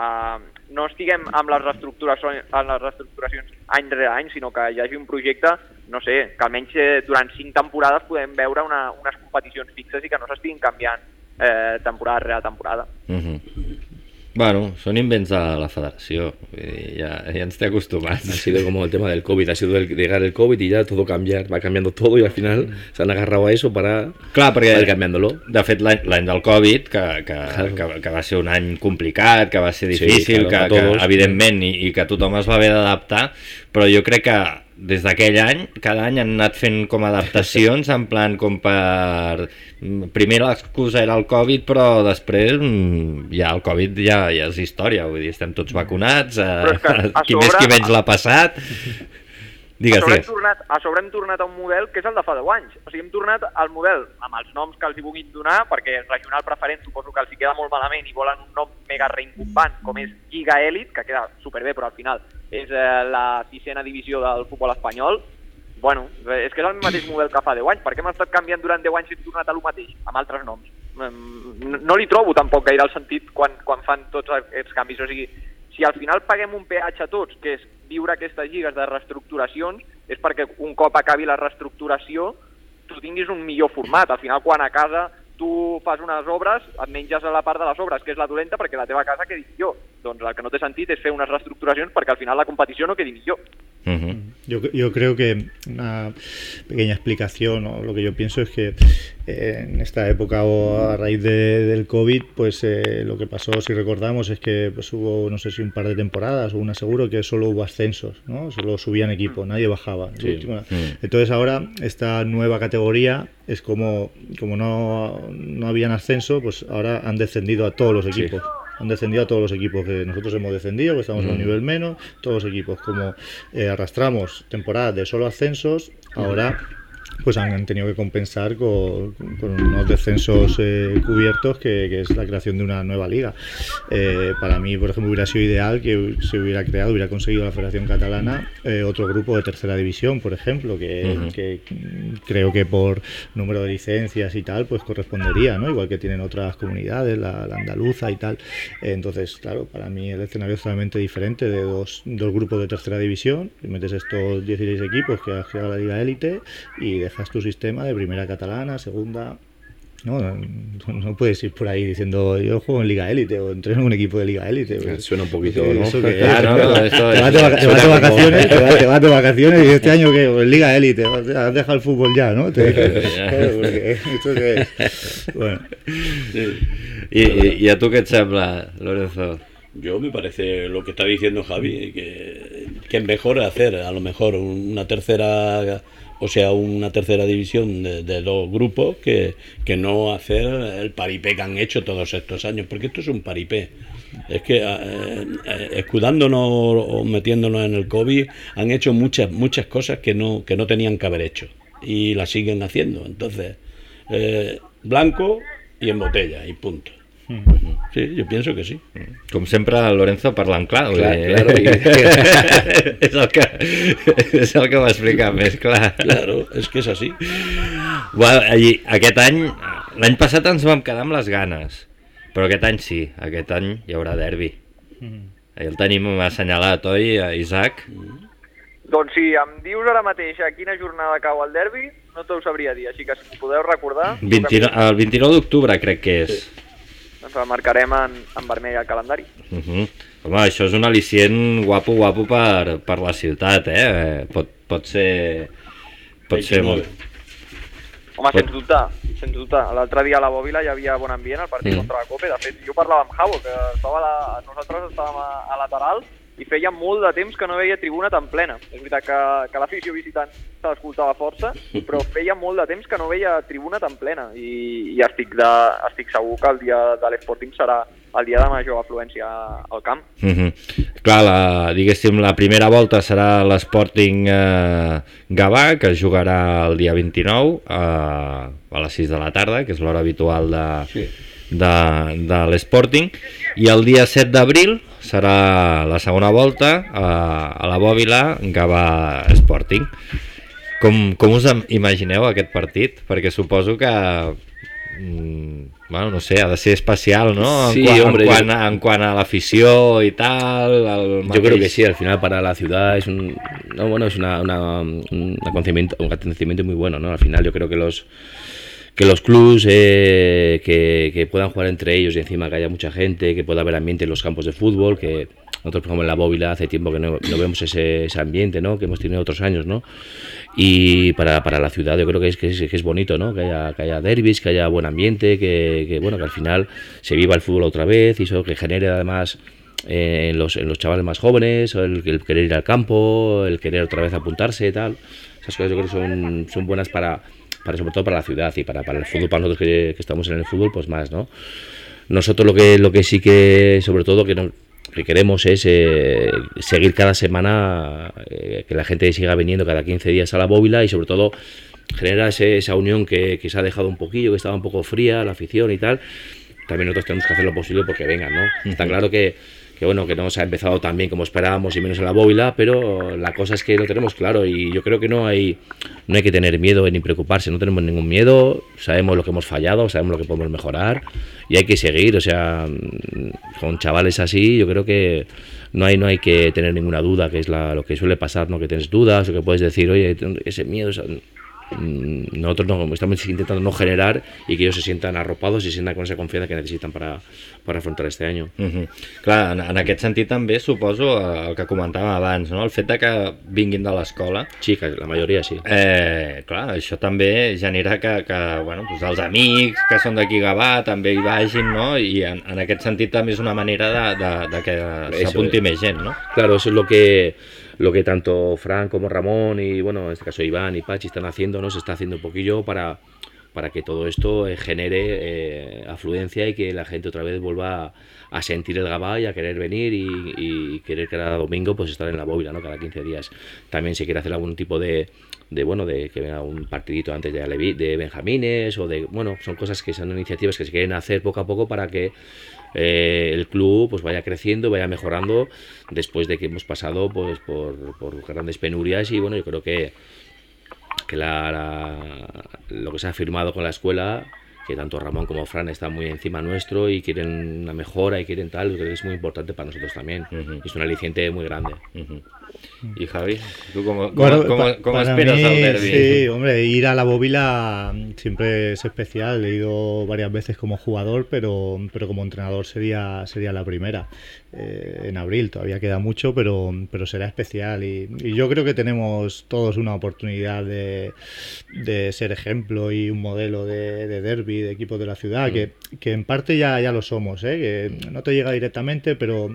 no estiguem amb les reestructuracions, amb les reestructuracions any rere any, sinó que hi hagi un projecte, no sé, que almenys eh, durant cinc temporades podem veure una, unes competicions fixes i que no s'estiguin canviant eh, temporada rere temporada. Mm -hmm. Bueno, són invents de la federació, vull dir, ja, ja ens té acostumats. Ha sido como el tema del COVID, ha sido el llegar el COVID y ya todo cambiar, va cambiando todo y al final se han agarrado a eso para, Clar, perquè para ir cambiándolo. De fet, l'any l'any del Covid, que, que, Claro. que, que va ser un any complicat, que va ser Sí, difícil, claro, que, a todos. que evidentment, i, i que tothom es va haver d'adaptar, però jo crec que des d'aquell any, cada any han anat fent com adaptacions, en plan com per... Primer l'excusa era el Covid, però després mm, ja el Covid ja, ja és història, vull dir, estem tots vacunats, eh, a qui més sobre- qui menys l'ha passat... a, Digues, sobre hem digues. tornat, a sobre hem tornat a un model que és el de fa 10 anys. O sigui, hem tornat al model amb els noms que els hi vulguin donar, perquè regional preferent suposo que els hi queda molt malament i volen un nom mega reincumbant, com és Lliga Elit, que queda superbé, però al final és eh, la sisena divisió del futbol espanyol. Bueno, és que és el mateix model que fa 10 anys. Per què hem estat canviant durant 10 anys i hem tornat a lo mateix, amb altres noms? Mm, No, no li trobo tampoc gaire el sentit quan, quan fan tots aquests canvis. O sigui, si al final paguem un peatge a tots, que és viure aquestes lligues de reestructuracions, és perquè un cop acabi la reestructuració tu tinguis un millor format. Al final, quan a casa tu fas unes obres, et menges a la part de les obres, que és la dolenta, perquè la teva casa quedi millor. Doncs el que no té sentit és fer unes reestructuracions perquè al final la competició no quedi millor. Uh -huh. Yo, yo creo que una pequeña explicación, o lo que yo pienso es que eh, en esta época o a raíz de- del COVID, pues eh, lo que pasó, si recordamos, es que pues, hubo, no sé si un par de temporadas o una seguro, que solo hubo ascensos, ¿no? Solo subían equipo, nadie bajaba. Sí. Mm. Entonces ahora esta nueva categoría es como, como no, no habían ascenso, pues ahora han descendido a todos los equipos. Han descendido a todos los equipos que nosotros hemos descendido, que estamos a un nivel menos, todos los equipos. Como eh, arrastramos temporadas de solo ascensos, ahora pues han, tenido que compensar con, con unos descensos eh, cubiertos que, que es la creación de una nueva liga. Eh, para mí, por ejemplo, hubiera sido ideal que se hubiera creado, hubiera conseguido la Federación Catalana eh, otro grupo de tercera división, por ejemplo, que, creo que por número de licencias y tal, pues correspondería, ¿no? Igual que tienen otras comunidades, la, la andaluza y tal. Eh, entonces, claro, para mí el escenario es totalmente diferente de dos, dos grupos de tercera división, y metes estos 16 equipos que has creado la Liga Élite y dejas tu sistema de primera catalana, segunda. No, no, no puedes ir por ahí diciendo yo juego en Liga Élite o entreno en un equipo de Liga Élite. pues, Suena un poquito, ¿Eso ¿no? qué es? Claro, no, eso te vas es- de, vaca- vacaciones, te vas, te vas de vacaciones y este año que pues, Liga Élite, has dejado el fútbol ya, ¿no? Te- claro, porque esto que es. Bueno, I, i, I a tu què et sembla, Lorenzo? Yo me parece lo que está diciendo Javi, que que es mejor hacer a lo mejor una tercera o sea, una tercera división de, dos grupos que, que, no hacer el paripé que han hecho todos estos años, porque esto es un paripé. Es que eh, eh, escudándonos o metiéndonos en el COVID han hecho muchas muchas cosas que no, que no tenían que haber hecho y las siguen haciendo. Entonces, eh, blanco y en botella y punto. Sí, jo penso que sí. Com sempre, Lorenzo parlant clar. clar, eh? claro, i... és, el que, és el que m'explica més clar. Claro, és que és així. Bueno, i aquest any, l'any passat ens vam quedar amb les ganes, però aquest any sí, aquest any hi haurà derbi. Mm. El tenim assenyalat, oi, Isaac? Mm. Doncs si em dius ara mateix a quina jornada cau el derbi, no t'ho sabria dir, així que si m'ho podeu recordar... 29, el 29 d'octubre crec que és. Sí doncs el marcarem en, en vermell al calendari. Uh -huh. Home, això és un al·licient guapo, guapo per, per la ciutat, eh? Pot, pot ser... Pot ser molt... Home, pot... sens dubte, sens dubte. L'altre dia a la Bòbila hi havia bon ambient al partit mm. contra la Copa. De fet, jo parlava amb Javo, que estava a la... nosaltres estàvem a, a lateral i feia molt de temps que no veia tribuna tan plena. És veritat que, que l'afició visitant se l'escoltava força, però feia molt de temps que no veia tribuna tan plena i, i estic, de, estic segur que el dia de l'Sporting serà el dia de major afluència al camp. Mm -hmm. Clar, la, diguéssim, la primera volta serà l'Sporting eh, Gavà, que jugarà el dia 29 eh, a les 6 de la tarda, que és l'hora habitual de, sí. de, de l'Sporting, i el dia 7 d'abril serà la segona volta a, a la Bòbila Gavà Sporting. Com, com us imagineu aquest partit? Perquè suposo que mm, bueno, no sé, ha de ser especial, ¿no? Sí, en, hombre, en, cuan, yo... en cuanto a la afición y tal. Yo mateix... creo que sí, al final para la ciudad es un, no, bueno, es una, una, un, acontecimiento, un acontecimiento muy bueno, ¿no? Al final yo creo que los que los clubs eh, que, que, puedan jugar entre ellos y encima que haya mucha gente, que pueda haber ambiente en los campos de fútbol, que nosotros, por ejemplo, en la bóvila hace tiempo que no, no vemos ese, ese, ambiente, ¿no? Que hemos tenido otros años, ¿no? Y para, para la ciudad yo creo que es, que es, que es bonito, ¿no? Que haya, que haya derbis, que haya buen ambiente, que, que, bueno, que al final se viva el fútbol otra vez y eso que genere además eh, en, los, en los chavales más jóvenes, el, el, querer ir al campo, el querer otra vez apuntarse tal. Esas cosas yo creo que son, son buenas para, para, sobre todo para la ciudad y para, para el fútbol, para nosotros que, que estamos en el fútbol, pues más, ¿no? Nosotros lo que, lo que sí que, sobre todo, que no, que queremos es eh, seguir cada semana, eh, que la gente siga viniendo cada 15 días a la bóvila y sobre todo genera ese, esa unión que, que, se ha dejado un poquillo, que estaba un poco fría, la afición y tal. También nosotros tenemos que hacer lo posible porque vengan, ¿no? Está claro que que bueno, que no se ha empezado tan bien como esperábamos y menos en la bóvila, pero la cosa es que lo tenemos claro y yo creo que no hay, no hay que tener miedo ni preocuparse, no tenemos ningún miedo, sabemos lo que hemos fallado, sabemos lo que podemos mejorar y hay que seguir, o sea, con chavales así yo creo que no hay, no hay que tener ninguna duda, que es la, lo que suele pasar, ¿no? que tienes dudas o que puedes decir, oye, ese miedo, nosotros no, estamos intentando no generar i que ells se sientan arropados i se sientan con esa confiança que necessiten per, a, per afrontar este any. Uh -huh. Clar, en, en aquest sentit també suposo eh, el que comentàvem abans, no? el fet de que vinguin de l'escola. Sí, que la majoria sí. Eh, clar, això també genera que, que bueno, doncs els amics que són d'aquí Gavà també hi vagin, no? I en, en aquest sentit també és una manera de, de, de que s'apunti més gent, no? Claro, eso es lo que lo que tanto Fran como Ramón y bueno, en este caso Iván y Pachi están haciendo, ¿no? Se está haciendo un poquillo para, para que todo esto eh, genere eh, afluencia y que la gente otra vez vuelva a, sentir el Gabá y a querer venir y, y, querer cada domingo pues estar en la bóvila, ¿no? Cada 15 días. También se quiere hacer algún tipo de, de bueno, de que venga un partidito antes de, de Benjamines o de, bueno, son cosas que son iniciativas que se quieren hacer poco a poco para que eh, el club pues vaya creciendo, vaya mejorando después de que hemos pasado pues por, por grandes penurias y bueno, yo creo que, que la, la, lo que se ha firmado con la escuela que tanto Ramón como Fran están muy encima nuestro y quieren una mejora y quieren tal, creo que es muy importante para nosotros también. Uh -huh. Es un aliciente muy grande. Uh -huh. Y Javi, ¿tú cómo, bueno, cómo, cómo, cómo esperas mí, al derby? Sí, hombre, ir a la bóvila siempre es especial. He ido varias veces como jugador, pero, pero como entrenador sería, sería la primera. eh, en abril. Todavía queda mucho, pero, pero será especial. Y, y yo creo que tenemos todos una oportunidad de, de ser ejemplo y un modelo de, de derby, de equipos de la ciudad, que, que en parte ya, ya lo somos, ¿eh? que no te llega directamente, pero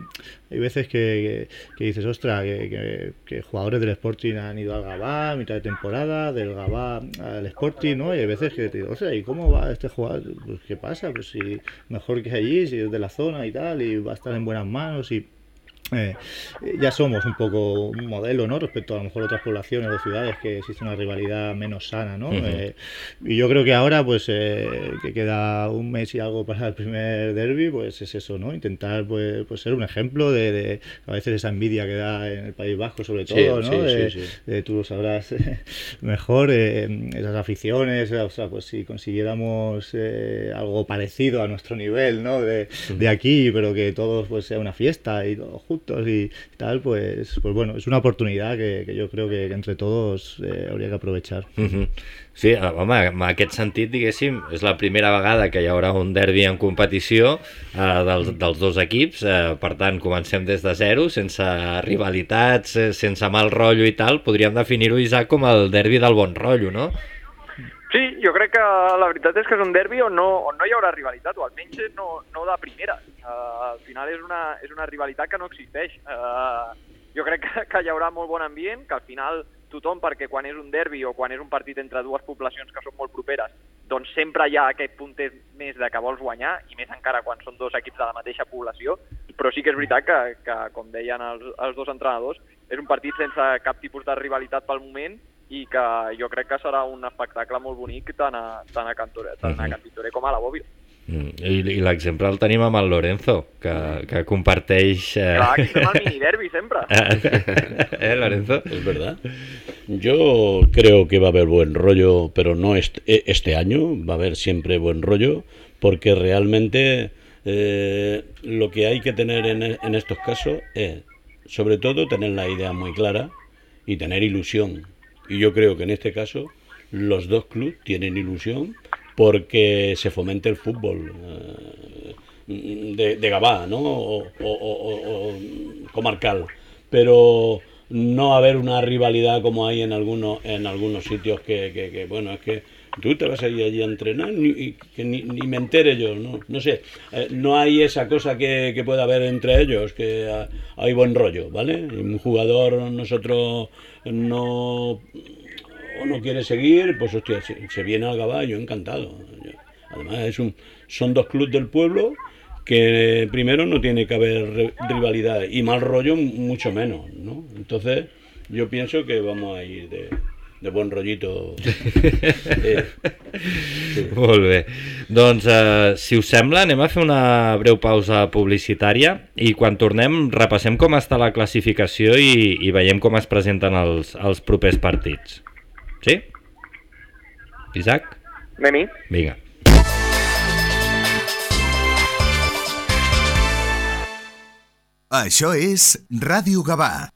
hay veces que, que, que dices, ostra, que, que- jugadores del Sporting han ido al Gabá a mitad de temporada, del Gabá al Sporting, ¿no? Y hay veces que te digo, ostras, ¿y cómo va este jugador? Pues, ¿qué pasa? Pues si mejor que allí, si es de la zona y tal, y va a estar en buenas manos y... eh, ya somos un poco un modelo, ¿no? Respecto a, a lo mejor otras poblaciones o ciudades que existe una rivalidad menos sana, ¿no? Ujú. Eh, y yo creo que ahora, pues, eh, que queda un mes y algo para el primer derby, pues es eso, ¿no? Intentar, pues, pues ser un ejemplo de, de a veces esa envidia que da en el País Vasco, sobre Sí, todo, ¿no? sí, de, sí, sí. de- tú lo sabrás mejor, eh, esas aficiones, o sea, pues si consiguiéramos eh, algo parecido a nuestro nivel, ¿no? De, de aquí, pero que todos, pues, sea una fiesta y todos juntos y tal, pues, pues bueno, es una oportunidad que, que yo creo que, que entre todos eh, habría que aprovechar. Mhm. Sí, eh, home, en aquest sentit, diguéssim, és la primera vegada que hi haurà un derbi en competició eh, dels, dels dos equips, eh, per tant, comencem des de zero, sense rivalitats, eh, sense mal rotllo i tal, podríem definir-ho, Isaac, com el derbi del bon rotllo, no? Sí, jo crec que la veritat és que és un derbi on no, on no hi haurà rivalitat, o almenys no, no de primera. Uh, al final és una, és una rivalitat que no existeix. Uh, jo crec que, que hi haurà molt bon ambient, que al final tothom, perquè quan és un derbi o quan és un partit entre dues poblacions que són molt properes, doncs sempre hi ha aquest puntet més de que vols guanyar, i més encara quan són dos equips de la mateixa població, però sí que és veritat que, que com deien els, els dos entrenadors, és un partit sense cap tipus de rivalitat pel moment i que jo crec que serà un espectacle molt bonic tant a, tant a, Cantore, tant a Mhm. Cantitoré com a la Bòbila. Mm, I, i l'exemple el tenim amb el Lorenzo, que, que comparteix... Eh... Clar, aquí fem el miniderbi sempre. eh, Lorenzo? Es verdad. Yo creo que va a haber buen rollo, pero no este, eh, este año, va a haber siempre buen rollo, porque realmente eh, lo que hay que tener en, en estos casos es, sobre todo, tener la idea muy clara y tener ilusión. Y yo creo que en este caso los dos clubes tienen ilusión porque se fomente el fútbol eh, de, de Gabá, ¿no? O, o- o- o- comarcal. Pero no haber una rivalidad como hay en algunos en algunos sitios que, que- que, bueno, es que tú te vas a ir allí a entrenar ni, que ni, ni me entere yo, no, no sé, Eh, no hay esa cosa que, pueda haber entre ellos, que hay buen rollo, ¿vale? Un jugador nosotros no o no quiere seguir, pues hostia, se, se viene al yo encantado. Además, es un, son dos clubes del pueblo que primero no tiene que haber rivalidad y mal rollo mucho menos, ¿no? Entonces, yo pienso que vamos a ir de, de buen rollito. Eh, Molt bé. Doncs, eh, si us sembla, anem a fer una breu pausa publicitària i quan tornem repassem com està la classificació i, i veiem com es presenten els, els propers partits. Sí? Isaac? Anem-hi. Vinga. Això és Ràdio Gavà.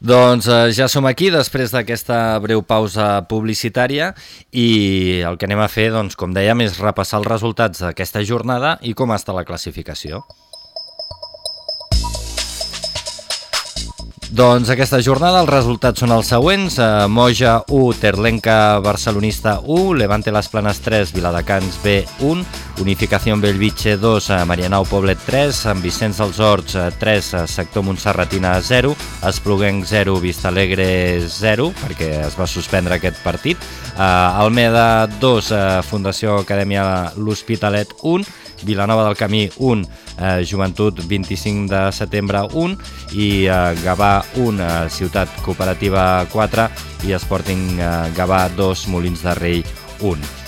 Doncs eh, ja som aquí després d'aquesta breu pausa publicitària i el que anem a fer, doncs, com dèiem, és repassar els resultats d'aquesta jornada i com està la classificació. Doncs aquesta jornada els resultats són els següents. Eh, Moja 1, Terlenca Barcelonista 1, Levante Les Planes 3, Viladecans B 1, Unificació Bellvitge 2, eh, Marianau Poblet 3, Sant Vicenç dels Horts eh, 3, eh, Sector Montserratina 0, Espluguenc 0, Vistalegre 0, perquè es va suspendre aquest partit, Almeda 2, eh, Fundació Acadèmia L'Hospitalet 1, Vilanova del Camí 1, eh, Joventut 25 de setembre 1 i eh, Gavà 1, eh, Ciutat Cooperativa 4 i Sporting eh, Gavà 2, Molins de Rei 1.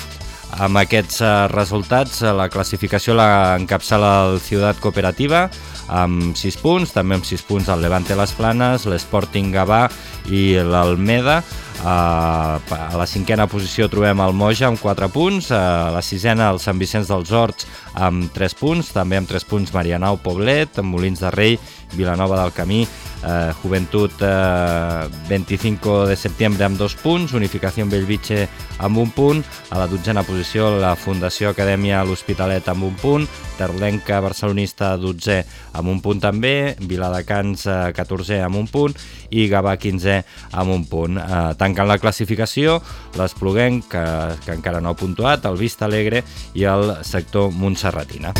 Amb aquests eh, resultats, eh, la classificació la encapçala el Ciutat Cooperativa amb 6 punts, també amb 6 punts el Levante Les Planes, l'Sporting Gavà i l'Almeda. A la cinquena posició trobem el Moja amb 4 punts, a la sisena el Sant Vicenç dels Horts amb 3 punts, també amb 3 punts Marianau Poblet, Molins de Rei, Vilanova del Camí, eh, Juventut eh, 25 de setembre amb 2 punts, Unificació Bellvitge amb un punt, a la dotzena posició la Fundació Acadèmia L'Hospitalet amb un punt, Terlenca Barcelonista 12 amb un punt també, Viladecans eh, 14 amb un punt i Gavà 15 amb un punt. Eh, tancant la classificació, l'Espluguenc, que, que encara no ha puntuat, el Vista Alegre i el sector Montserratina.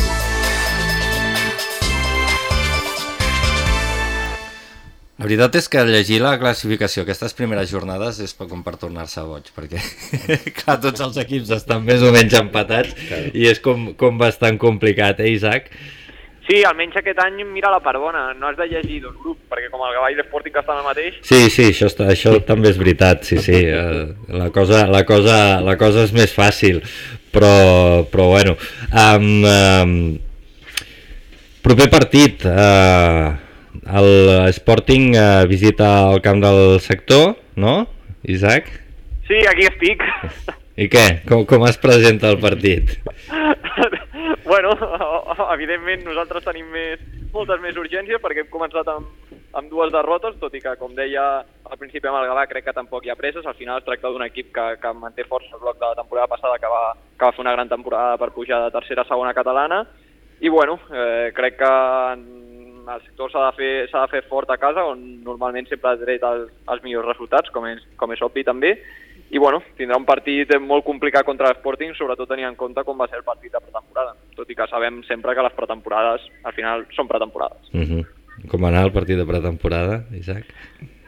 La veritat és que llegir la classificació aquestes primeres jornades és per, com per tornar-se boig, perquè clar, tots els equips estan més o menys empatats claro. i és com, com bastant complicat, eh, Isaac? Sí, almenys aquest any mira la part bona, no has de llegir dos grups, perquè com el Gavà i l'Esporting que estan al mateix... Sí, sí, això, està, això també és veritat, sí, sí, eh, la, cosa, la, cosa, la cosa és més fàcil, però, però bueno... Um, um, proper partit, uh, el Sporting uh, visita el camp del sector, no, Isaac? Sí, aquí estic. I què? Com, com es presenta el partit? bueno, evidentment nosaltres tenim més, moltes més urgències perquè hem començat amb, amb dues derrotes, tot i que, com deia al principi amb el Gavà, crec que tampoc hi ha presses. Al final es tracta d'un equip que, que manté força el bloc de la temporada passada, que va, que va fer una gran temporada per pujar de tercera a segona catalana. I bueno, eh, crec que el sector s'ha de, fer, de fer fort a casa, on normalment sempre ha dret els, els millors resultats, com és, com és obvi també. I bueno, tindrà un partit molt complicat contra l'Sporting, sobretot tenint en compte com va ser el partit de pretemporada. Tot i que sabem sempre que les pretemporades al final són pretemporades. Uh -huh. Com va anar el partit de pretemporada, Isaac?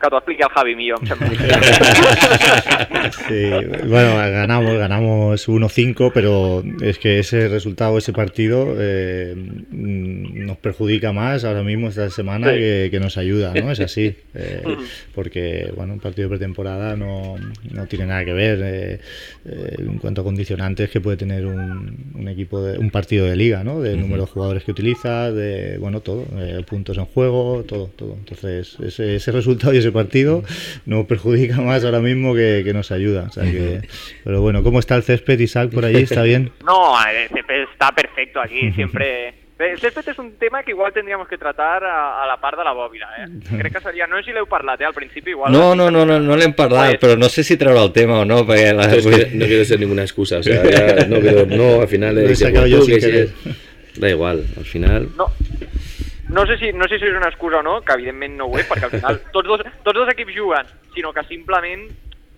Que t'ho expliqui el Javi millor, em sembla. Sí, bueno, ganamos, ganamos 1-5, pero es que ese resultado, ese partido, eh, nos perjudica más ahora mismo esta semana sí. que, que, nos ayuda, ¿no? Es así, eh, porque, bueno, un partido de pretemporada no, no tiene nada que ver eh, en cuanto a condicionantes que puede tener un, un equipo, de, un partido de liga, ¿no? De número de jugadores que utiliza, de, bueno, todo, puntos en juego, todo, todo. Entonces, ese, ese resultado y ese partido nos perjudica más ahora mismo que, que nos ayuda. O sea que, pero bueno, ¿cómo está el césped, Isaac, por ahí? ¿Está bien? No, el césped está perfecto aquí, siempre... El césped és un tema que igual tendríamos que tratar a, a la part de la bòbila, eh? Crec que seria... No sé si l'heu parlat, eh? Al principi igual... No, no, no, no, no l'hem parlat, però no sé si treure el tema o no, perquè... La... Es que no quiero ser ninguna excusa, o sea, ya no, quiero, no, al final... Lo he sacado yo sin querer. Da igual, al final... No, no sé si, no sé si és una excusa o no, que evidentment no ho és, perquè al final tots dos, tots dos equips juguen, sinó que simplement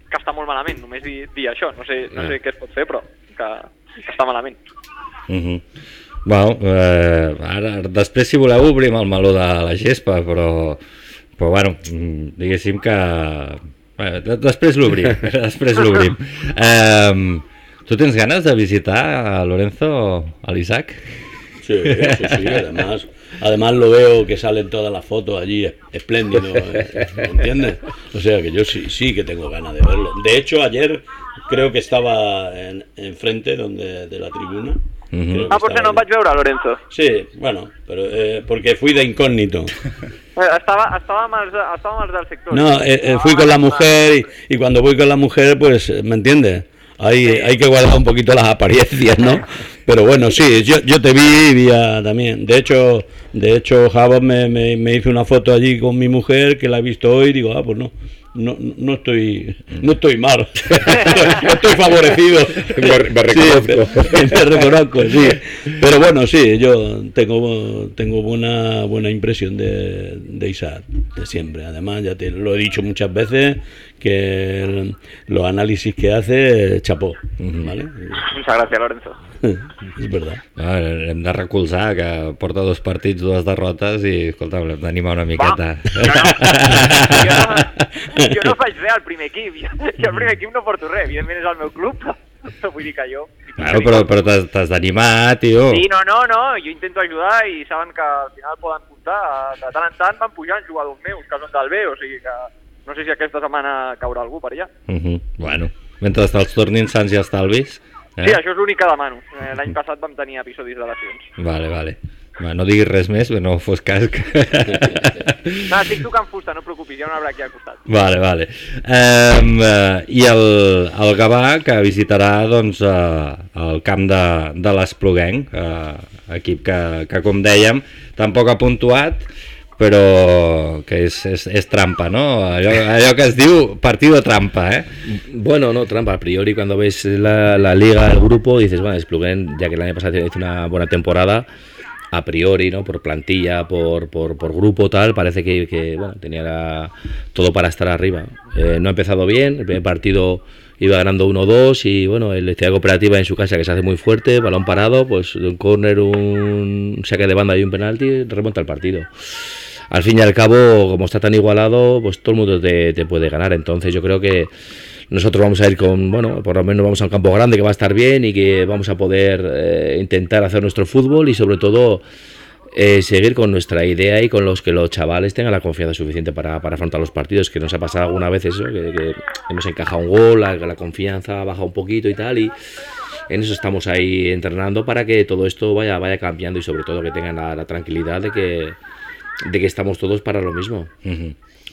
que està molt malament, només dir, dir això. No sé, no sé què es pot fer, però que, que està malament. Uh -huh. Bueno, eh, ara, després si voleu obrim el meló de la gespa, però, però bueno, diguéssim que... Bé, després l'obrim, després l'obrim. Eh, tu tens ganes de visitar a Lorenzo, a l'Isaac? Sí, sí, sí, además, además lo veo que salen todas las fotos allí espléndido, ¿eh? ¿me entiendes? O sea que yo sí, sí que tengo ganas de verlo. De hecho, ayer creo que estaba en, enfrente donde, de la tribuna. Uh -huh. Ah, potser no em vaig veure, Lorenzo. Sí, bueno, pero, eh, porque fui de incógnito. Estaba, estaba, más, estaba más del sector. No, eh, eh, fui con la mujer y, y, cuando voy con la mujer, pues, ¿me entiendes? Hay, sí. hay que guardar un poquito las apariencias, ¿no? Pero bueno, sí, yo, yo te vi, vi a, también. De hecho, De hecho, Java me, me, me hizo una foto allí con mi mujer que la he visto hoy y digo, ah, pues no, no, no estoy no estoy mal, no estoy favorecido. Me- me Sí, reconozco. me reconozco, sí. Pero bueno, sí, yo tengo, tengo buena, buena impresión de, de Isaac, de siempre. Además, ya te lo he dicho muchas veces, que el- los análisis que hace, chapó, ¿vale? Muchas gràcies, Lorenzo. És verdad. Ah, hem de recolzar que porta dos partits, dues derrotes i, escolta, l'hem d'animar una miqueta. Jo no faig res al primer equip, jo, jo al primer equip no porto res, evidentment és el meu club, però vull dir que jo... Claro, però, però t'has t'has d'animar, tio. Sí, no, no, no, jo intento ajudar i saben que al final poden comptar, de tant en tant van pujant jugadors meus que són del B, o sigui que no sé si aquesta setmana caurà algú per allà. Uh -huh. Bueno, mentre te'ls tornin sants i estalvis. Eh? Sí, això és l'únic que demano. Eh, L'any passat vam tenir episodis de lesions. Vale, vale. Va, no diguis res més, que no fos cas que... No, estic tocant fusta, no et preocupis, hi ha un arbre aquí al costat. Vale, vale. Um, uh, I el, el Gavà, que visitarà doncs, uh, el camp de, de l'Espluguenc, uh, equip que, que, com dèiem, tampoc ha puntuat, però que és, és, trampa, ¿no? Allò, allò que es diu partido trampa, ¿eh? Bueno, no, trampa. A priori, cuando ves la, la liga, el grupo, dices, bueno, Splugen, ya que el año pasado hizo una buena temporada, a priori, ¿no? Por plantilla, por, por, por grupo, tal, parece que, bueno, tenía todo para estar arriba. Eh, no ha empezado bien, el primer partido iba ganando 1-2 y, bueno, el Ciudad Cooperativa en su casa que se hace muy fuerte, balón parado, pues un córner, un saque de banda y un penalti, remonta el partido al fin y al cabo, como está tan igualado, pues todo el mundo te, puede ganar. Entonces yo creo que nosotros vamos a ir con, bueno, por lo menos vamos a un campo grande que va a estar bien y que vamos a poder eh, intentar hacer nuestro fútbol y sobre todo eh, seguir con nuestra idea y con los que los chavales tengan la confianza suficiente para, para afrontar los partidos, que nos ha pasado alguna vez eso, que, hemos encajado un gol, la, confianza baja un poquito y tal, y en eso estamos ahí entrenando para que todo esto vaya, vaya cambiando y sobre todo que tengan la tranquilidad de que, de que estamos todos para lo mismo,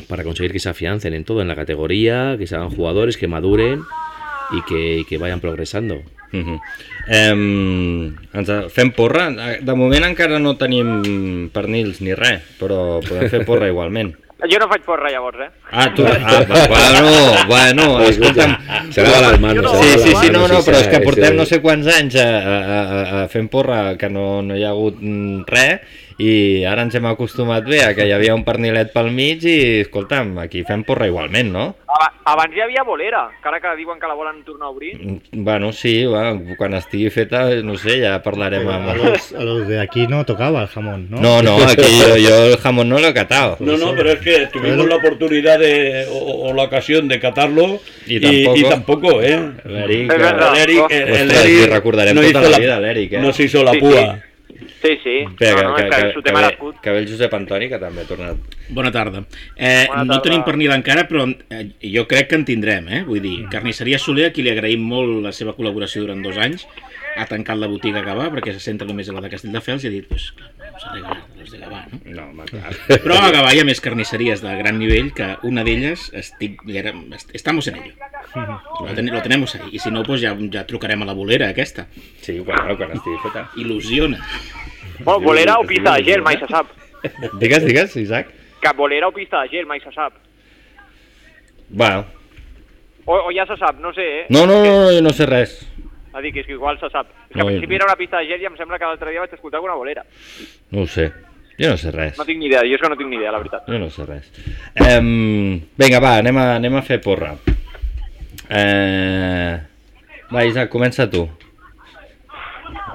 para conseguir que se afiancen en todo, en la categoría, que se hagan jugadores, que maduren y que, y que vayan progresando. Uh -huh. ens fem porra? De moment encara no tenim pernils ni res, però podem fer porra igualment. Jo no faig porra llavors, eh? Ah, tu, ah, bueno, bueno, escolta'm... Se lava les manos. Sí, sí, sí, no, no, però és que portem no sé quants anys a, a, a, a fent porra que no, no hi ha hagut mm, res i ara ens hem acostumat bé a que hi havia un pernilet pel mig i, escolta'm, aquí fem porra igualment, no? Aba- Abans hi havia bolera, que ara que diuen que la volen tornar a obrir. Mm, Bueno, sí, va, quan estigui feta, no sé, ja parlarem amb... A los, a los de aquí no tocaba el jamón, ¿no? No, no, aquí yo, yo el jamón no lo he catado. No, no, pero es que tuvimos la oportunidad de, o, o la ocasión de catarlo Y y, tampoco. y tampoco, ¿eh? L'Eric, Es verdad. El Eric, el, el recordarem no tota hizo la vida, l'Eric, eh? No se hizo la Sí, púa. Sí, sí. Espera, no, no, que, que, que, que, ve, escut. que ve el Josep Antoni, que també ha tornat. Bona tarda. Eh, Bona no tarda. tenim pernil encara, però eh, jo crec que en tindrem, eh? Vull dir, Carnisseria Soler, a qui li agraïm molt la seva col·laboració durant dos anys, ha tancat la botiga Gavà perquè se centra només en la de Castelldefels i ha dit, pues, clar, vamos a regalar los de Gavà, no? No, home, clar. Però a Gavà hi ha més carnisseries de gran nivell que una d'elles estic, era, est- estamos en ello. Lo, ten, lo tenemos ahí. I si no, pues ja, ja trucarem a la bolera aquesta. Sí, bueno, quan estigui feta. Il·lusiona. Bueno, bolera o pista de gel, mai se sap. Digues, digues, Isaac. Que bolera o pista de gel, mai se sap. Va. O, o ja se sap, no sé, eh? No, no, no, no, jo no sé res. A dir, que és que igual se sap. És que No, al principi era una pista de gel i em sembla que l'altre dia vaig escoltar alguna bolera. No ho sé. Jo no sé res. No tinc ni idea, jo és que no tinc ni idea, la veritat. Jo no sé res. Um, vinga, va, anem a, anem a fer porra. Eh... Va, Isaac, comença tu.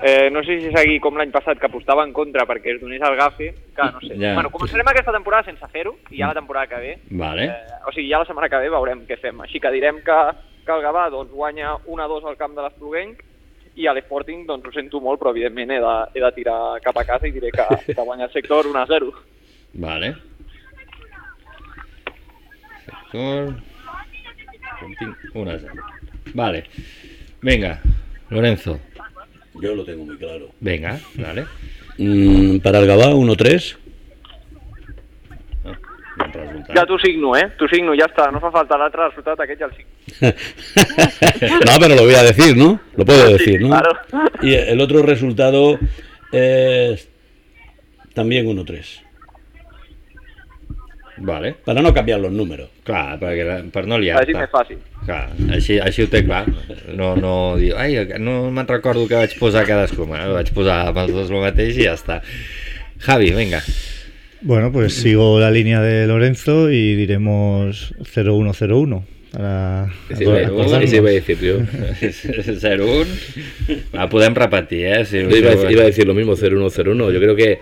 Eh, no sé si seguir com l'any passat, que apostava en contra perquè es donés el gafe, que no sé. Ja. Bueno, començarem aquesta temporada sense fer-ho, i ja la temporada que ve, Vale. eh, o sigui, ja la setmana que ve veurem què fem. Així que direm que, que el Gavà doncs, guanya 1-2 al camp de l'Espluguenc, i a l'Sporting doncs ho sento molt, però evidentment he de, he de tirar cap a casa i diré que, que guanya el sector 1-0. Vale. Sector... Sporting 1 a 0. Vale. Venga, Lorenzo. Yo lo tengo muy claro. Venga, vale. Mm, para el Gabá, 1-3. Resultat. Ja t'ho signo, eh? T'ho signo, ja està. No fa falta l'altre resultat, aquest ja el signo. no, pero lo voy a decir, ¿no? Lo puedo decir, ¿no? claro. Y el otro resultado es también 1-3. Vale. Para no cambiar los números. Clar, perquè, la- per no Així liar-te. més fàcil. Clar, així, així ho té clar. No, no diu, ai, no me'n recordo que vaig posar cadascú. Bueno, vaig posar amb els dos el mateix i ja està. Javi, venga. Bueno, pues sigo la línea de Lorenzo y diremos 0-1-0-1. Para sí, iba a decir yo. 0-1. Va, podem repetir, eh? Si, Yo iba, a decir- iba a decir lo mismo, 0-1-0-1. Yo creo que,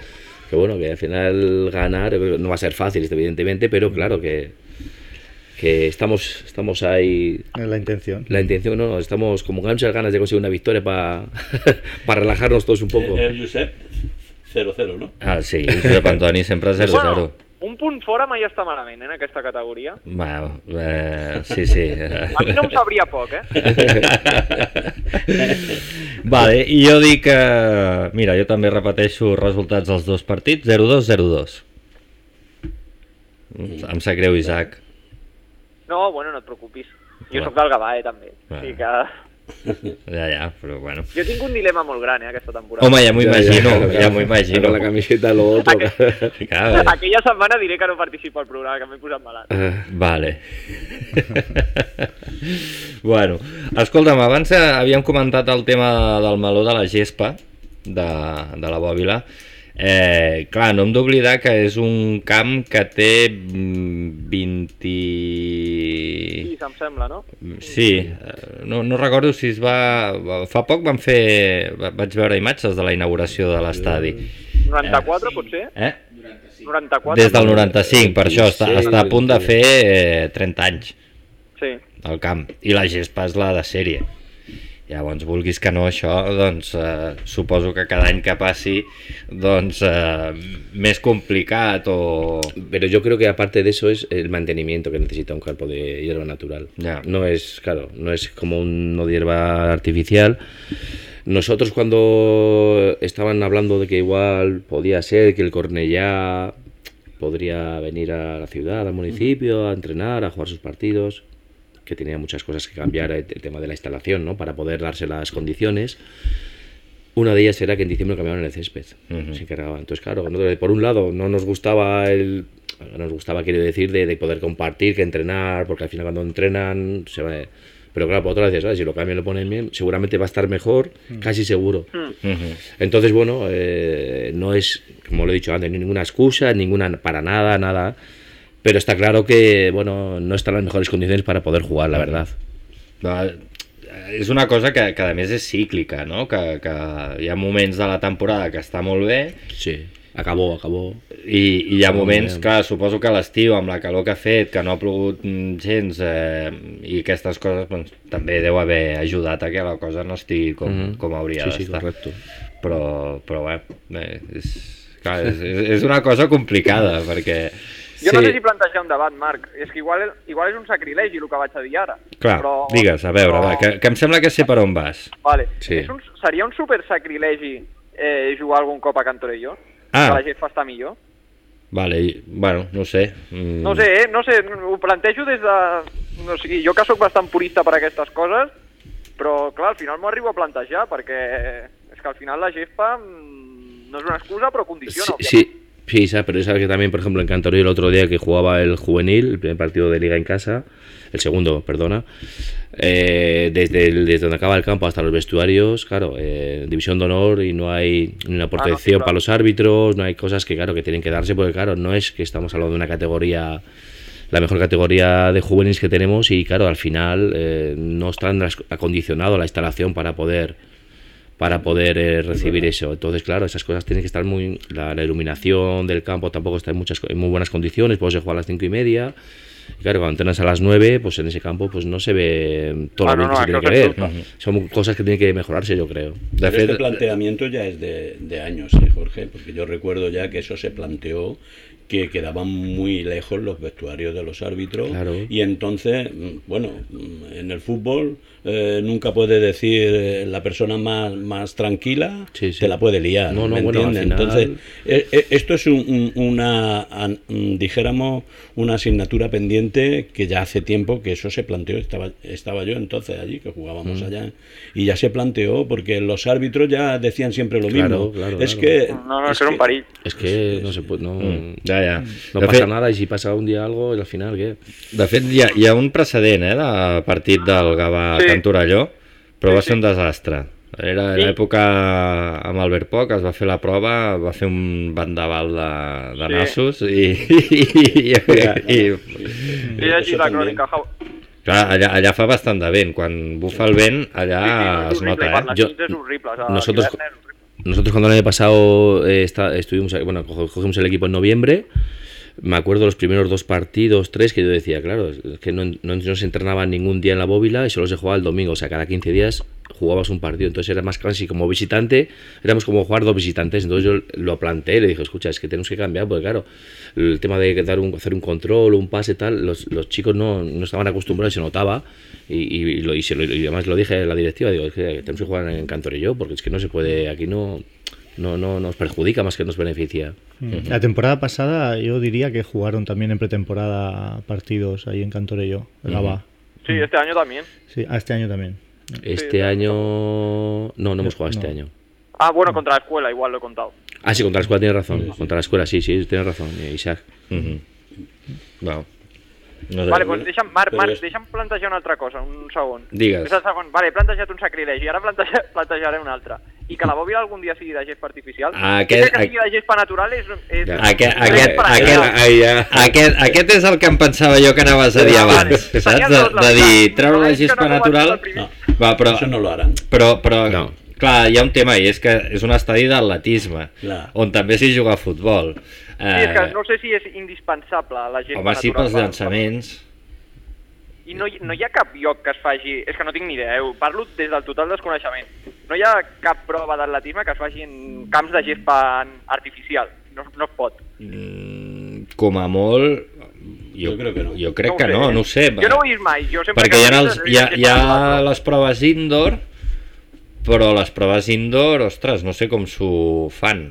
que, bueno, que al final ganar eh, no va a ser fácil, evidentemente, pero claro que, que estamos, estamos ahí. Es la intención. La intención, no, estamos como con muchas ganas de conseguir una victoria para para relajarnos todos un poco. El Josep, 0-0, ¿no? Ah, sí, Josep Antoni sempre 0-0. Bueno, un punt fora mai està malament, eh, en aquesta categoria. Bueno, eh, sí, sí. A mi no em sabria poc, eh? Vale, i jo dic que... Mira, jo també repeteixo resultats dels dos partits, 0-2, 0-2. Em sap greu, Isaac. No, bueno, no et preocupis. Jo Va. sóc del Gavà, eh, també. Va. O sigui que... Ja, ja, però bueno. Jo tinc un dilema molt gran, eh, aquesta temporada. Home, ja m'ho imagino, ja m'ho imagino. La camiseta, lo otro. Claro. Aquella setmana diré que no participo al programa, que m'he posat malalt. Vale. bueno, escolta'm, abans havíem comentat el tema del meló de la gespa, de, de la bòbila. Eh, clar, no hem d'oblidar que és un camp que té mm, 20... Sí, se'm sembla, no? Sí, eh, no, no recordo si es va... Fa poc van fer... va- Vaig veure imatges de la inauguració de l'estadi. 94, potser? Eh? 94? Des del 95, per això està, Sí, està a punt de fer eh, 30 anys Sí. al camp. I la gespa és la de sèrie. Llavors, vulguis que no, això, doncs, eh, suposo que cada any que passi, doncs, eh, més complicat o... Pero yo creo que aparte de eso es el mantenimiento que necesita un campo de hierba natural. Ya. No es, claro, no es como un no de hierba artificial. Nosotros cuando estaban hablando de que igual podía ser que el Cornellá podría venir a la ciudad, al municipio, a entrenar, a jugar sus partidos, que tenía muchas cosas que cambiar, el, el tema de la instalación, ¿no? Para poder darse las condiciones. Una de ellas era que en diciembre cambiaban el césped, se encargaban. Entonces, claro, por un lado no nos gustaba el... no Nos gustaba, quiero decir, de, de poder compartir, que entrenar, porque al final cuando entrenan se va... Pero claro, por otra vez, ¿sabes? si lo cambian y lo ponen bien, seguramente va a estar mejor, casi seguro. Entonces, bueno, eh, no es, como lo he dicho antes, ninguna excusa, ninguna para nada, nada. Pero está claro que, bueno, no están en las mejores condiciones para poder jugar, la verdad. És una cosa que, que a més és cíclica, no? Que, que hi ha moments de la temporada que està molt bé Sí, acabó, acabó. i, i hi ha moments que suposo que a l'estiu amb la calor que ha fet, que no ha plogut mm, gens eh, i aquestes coses doncs, també deu haver ajudat a que la cosa no estigui com, Mhm. com hauria Sí, sí, d'estar. correcto. Però, però bé, bé és, clar, és, és és una cosa complicada perquè Jo no sé si plantejar un debat, Marc. És que igual, igual és un sacrilegi el que vaig a dir ara. Clar, però, digues, a veure, però- va, que, que em sembla que sé per on vas. Vale. Sí. És un, seria un super sacrilegi eh, jugar algun cop a Cantorelló? Ah. Que la gent fa estar millor? Vale, i- bueno, no sé. Mm. No sé, eh? no sé, ho plantejo des de... No sé, jo que sóc bastant purista per aquestes coses, però clar, al final m'ho arribo a plantejar, perquè és que al final la gespa mm, no és una excusa, però condiciona. Sí, sí, sí, sa- pero sabes que también, por ejemplo, en Cantorio el otro día que jugaba el juvenil, el primer partido de liga en casa, el segundo, perdona, eh, desde, el- desde donde acaba el campo hasta los vestuarios, claro, eh, división de honor y no hay una protección claro. para los árbitros, no hay cosas que, claro, que tienen que darse, porque, claro, no es que estamos hablando de una categoría la mejor categoría de juveniles que tenemos y claro al final eh, no están acondicionado la instalación para poder para poder eh, recibir eso. Entonces, claro, esas cosas tienen que estar muy... La, la iluminación del campo tampoco está en, muchas, en muy buenas condiciones, puedes jugar a las cinco y media. Y claro, cuando entrenas a las 9, pues en ese campo pues no se ve todo Ah, lo bien que se tiene que ver. Son cosas que tienen que mejorarse, yo creo. Pero este planteamiento ya es de, de años, ¿eh, Jorge, porque yo recuerdo ya que eso se planteó que quedaban muy lejos los vestuarios de los árbitros Claro. y entonces, mm, bueno, mm, en el fútbol eh, nunca puede decir eh, la persona más, más tranquila, Sí, sí. te la puede liar, No, no, ¿me bueno, entiendes? final- Entonces, eh, esto es un- un- una, an- dijéramos, una asignatura pendiente que ya hace tiempo que eso se planteó, estaba, estaba yo entonces allí, que jugábamos Mm. allá, y ya se planteó porque los árbitros ya decían siempre lo Claro, mismo. claro, es claro. que... No, no, es era un perill. És que no se pot, no, Mm, ja, ja. no De passa fet- nada i si passa un dia algo i al final què? De fet, hi ha, hi ha un precedent eh, de partit del Gavà Sí. Sí. Cantorelló, però Sí, va ser sí. un desastre. Era Sí. l'època amb Albert Poc, es va fer la prova, va fer un bandaval de, de Sí. nassos i, i, i, i, la crònica. Jau. clar, allà, allà fa bastant de vent. Quan bufa el vent, allà és es horrible, nota, i per eh? les Yo- nits és horrible. O sea, nosotros-. Nosotros cuando el año pasado eh, está- estuvimos, bueno, co- cogimos el equipo en noviembre, me acuerdo los primeros dos partidos, tres, que yo decía, claro, es que no, no, se entrenaba ningún día en la bóvila y solo se jugaba el domingo, o sea, cada 15 días jugabas un partido, entonces era más casi como visitante, éramos como jugar dos visitantes, entonces yo lo planteé, le dije, escucha, es que tenemos que cambiar, porque claro, el tema de dar un, hacer un control, un pase tal, los, los chicos no, no estaban acostumbrados y se notaba, y, y, lo, y, se lo- y además lo dije a la directiva, digo, es que tenemos que jugar en Cantorelló, porque es que no se puede, aquí no, no, no nos perjudica más que nos beneficia. Mm. La temporada pasada yo diría que jugaron también en pretemporada partidos ahí en Cantorello, el Gavà. Sí, este año también. Sí, este año también. Este año... No, no hemos jugado este año. Ah, bueno, contra la escuela igual lo he contado. Ah, sí, contra la escuela tienes razón. Contra la escuela, sí, sí, tienes razón, eh, Isaac. No sé, Vale, doncs deixa'm, Marc, Marc, deixa'm plantejar una altra cosa, un segon. Digues. És el segon. Vale, he plantejat un sacrilegi, ara planteja, plantejaré un altre. I que la bòbila algun dia sigui de gespa artificial. Ah, Aquest, que sigui de gespa natural és... és. Aquest, és aquest, aquest, allà. Ai, ja. aquest, aquest és el que em pensava jo que anaves a dir Ah, vale. abans, saps? De, de dir, treure la gespa natural... No, Va, però, eso no lo harán. però, però No. clar, hi ha un tema i és que és un estadi d'atletisme, on també s'hi juga a futbol. Sí, és que no sé si és indispensable la gespa Home, sí, pels per- llançaments. I no, hi- no hi ha cap lloc que es faci... És que no tinc ni idea, eh? parlo des del total desconeixement. No hi ha cap prova d'atletisme que es faci en camps de gespa artificial. No, no es pot. Mm, com a molt... Jo, Jo crec que no. Jo crec No ho que sé, no, no ho sé. Jo no ho he vist mai. Jo sempre perquè que hi ha, els, hi, ha, hi ha les proves indoor, però les proves indoor, ostres, no sé com s'ho fan.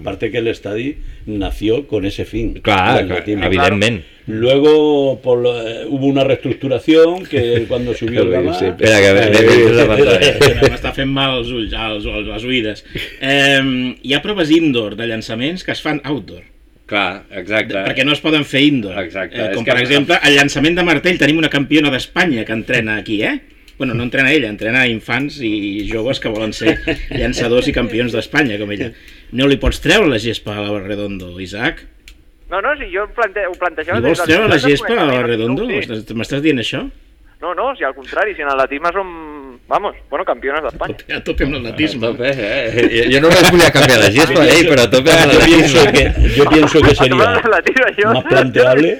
Aparte que el estadio nació con ese fin. Clar, el clar, atletismo. evidentment. Luego por lo- eh, hubo una reestructuración que cuando subió el Gama... Sí, Espera, que ve- ve- ve- la pantalla. M'està fent mal els ulls, els, els, les oïdes. Eh, hi ha proves indoor de llançaments que es fan outdoor. Clar, exacte. perquè no es poden fer indoor. Exacte, Eh, és com que- per exemple, el llançament de martell, tenim una campiona d'Espanya que entrena aquí, eh? Bueno, no entrena ella, entrena infants i joves que volen ser llançadors i campions d'Espanya, com ella. No li pots treure la gespa a la Redondo, Isaac? No, no, si jo ho, plante ho plantejava... Li vols treure la gespa a la desconeixement, Redondo? no ho sé. M'estàs- dient això? No, no, si al contrari, si en atletisme som, vamos, bueno, campiones d'Espanya. A tope amb l'atletisme. Eh? Jo- Jo només volia canviar la gespa, eh? però a tope amb Yo pienso l'atletisme. que, yo pienso que sería jo... más planteable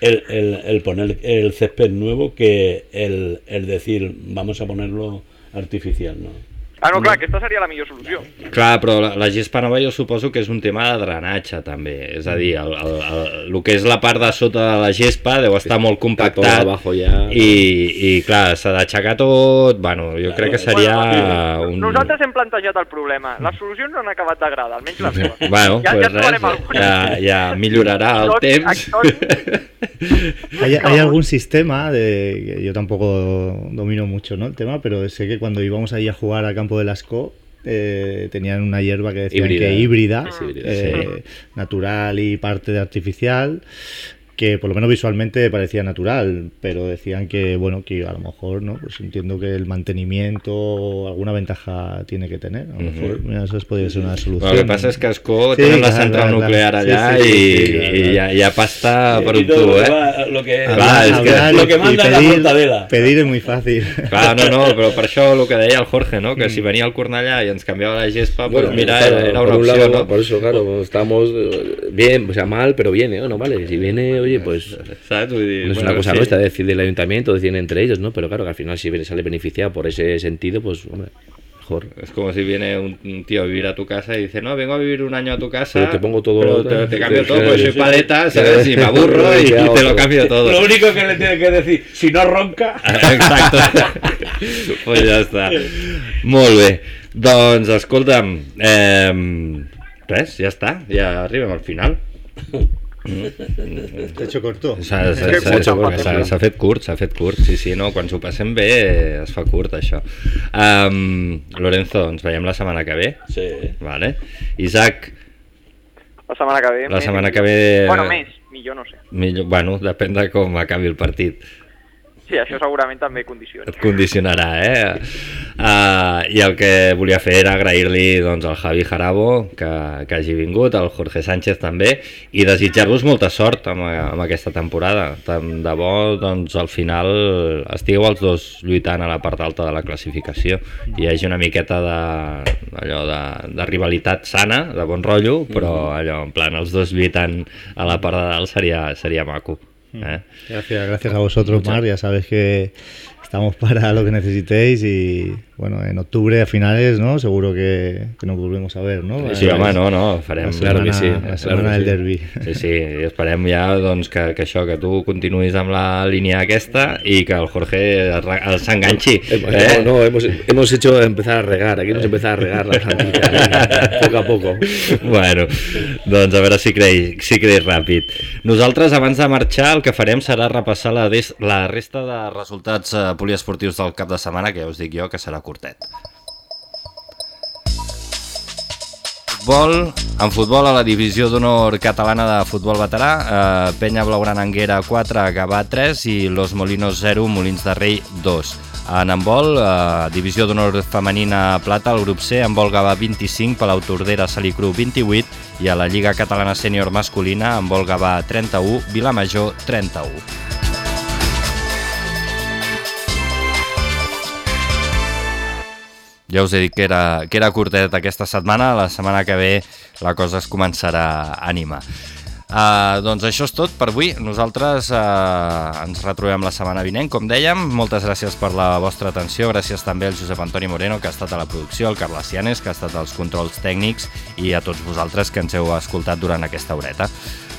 el, el, el poner el césped nuevo que el, el decir vamos a ponerlo artificial, ¿no? Ah, no, clar, aquesta seria la millor solució. Clar, però la, la gespa nova jo suposo que és un tema de drenatge també, és a dir, el, el, el, el que és la part de sota de la gespa deu estar molt compactat abajo ya. i, i clar, s'ha d'aixecar tot, bueno, jo crec que seria Bueno, un... Nosaltres hem plantejat el problema. Les solucions no han acabat d'agradar, almenys les meves. Bueno, ja, pues ja trobarem res, alguna. ja, ja millorarà el Tot- temps. ¿Hay, hay algún sistema de yo tampoco domino mucho ¿no? el tema, pero sé que cuando íbamos ahí a jugar al campo de Lasco eh, tenían una hierba que decían Híbrida. que híbrida, híbrida, eh, natural y parte de artificial, que por lo menos visualmente parecía natural, pero decían que bueno que a lo mejor no, pues entiendo que el mantenimiento alguna ventaja tiene que tener, a lo mejor mira, eso podría ser una solución. El que passa és que Escó Sí, tenen la central nuclear ha, hi ha pasta per Y un todo tubo, lo que eh? va- lo que, lo que y manda es la pedir- mortadela. Pedir es muy fácil. Clar, no, no, però per això el que deia el Jorge, no? que si venia el Cornellà i ens canviava la gespa, pues Bueno, mira, claro, era, era por una un lado, no? Por eso, claro, estamos eh, bien, o sea, mal, pero viene, ¿no? Vale, si viene, oye, pues no es bueno, una cosa sí. nuestra decir del ayuntamiento, deciden entre ellos, ¿no? Pero claro, que al final si sale beneficiado por ese sentido, pues, hombre, mejor. Es como si viene un, tío a vivir a tu casa y dice, no, vengo a vivir un año a tu casa. Pero te pongo todo- te, te cambio todo, pues soy paleta, ¿sabes? Y me aburro y, ya y te lo cambio todo. Lo único que le tiene que decir, si no ronca... Exacte. pues ja està. Molt bé. Doncs, escolta'm, eh, res, ja està, ja arribem al final. Te he hecho corto. S'ha fet curt, s'ha fet curt, sí, sí, no, quan s'ho passem bé es fa curt, això. Um, Lorenzo, ens veiem la setmana que ve. Sí. Vale. Isaac, La setmana que ve... La setmana que ve- Bueno, més, millor no sé. millor, bueno, depèn de com acabi el partit. Sí, això segurament també condiciona. et condicionarà, eh? Uh, I el que volia fer era agrair-li doncs, al Javi Jarabo que, que hagi vingut, al Jorge Sánchez també, i desitjar-vos molta sort amb, amb aquesta temporada. Tant de bo, doncs, al final estigueu els dos lluitant a la part alta de la classificació i hi hagi una miqueta de, allò de, de rivalitat sana, de bon rotllo, però allò, en plan, els dos lluitant a la part de dalt seria, seria maco. Eh? Gracias, gracias a vosotros, Mar. Ya sabes que estamos para lo que necesitéis y bueno, en octubre a finales, ¿no? Seguro que, que nos volvemos a ver, ¿no? Sí, home, no, no, farem... La setmana, la setmana del derbi. Sí, sí, i esperem ja doncs, que, que això, que tu continuïs amb la línia aquesta i que el Jorge s'enganxi. Eh, No, no, hemos, hemos hecho empezar a regar, aquí hemos empezado a regar la plantilla, poco a poco. Bueno, doncs a veure si creix, si creix ràpid. Nosaltres, abans de marxar, el que farem serà repassar la, des, la resta de resultats eh, poliesportius del cap de setmana, que ja us dic jo que serà curtet. Futbol, en futbol a la divisió d'honor catalana de futbol veterà, eh, Penya Blaugrana Anguera 4, Gavà 3 i Los Molinos 0, Molins de Rei 2. En handbol, eh, divisió d'honor femenina plata, el grup C, handbol Gavà 25, Palau Tordera Salicru 28 i a la Lliga Catalana Sènior Masculina, handbol Gavà 31, Vilamajor 31. Ja us he dit que era, que era curtet aquesta setmana, la setmana que ve la cosa es començarà a animar. Uh, doncs això és tot per avui. Nosaltres uh, ens retrobem la setmana vinent, com dèiem. Moltes gràcies per la vostra atenció. Gràcies també al Josep Antoni Moreno, que ha estat a la producció, al Carles Cianes, que ha estat als controls tècnics, i a tots vosaltres que ens heu escoltat durant aquesta horeta.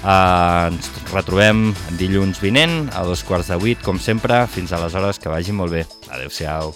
Uh, ens retrobem dilluns vinent, a dos quarts de vuit, com sempre. Fins aleshores, que vagi molt bé. Adéu-siau.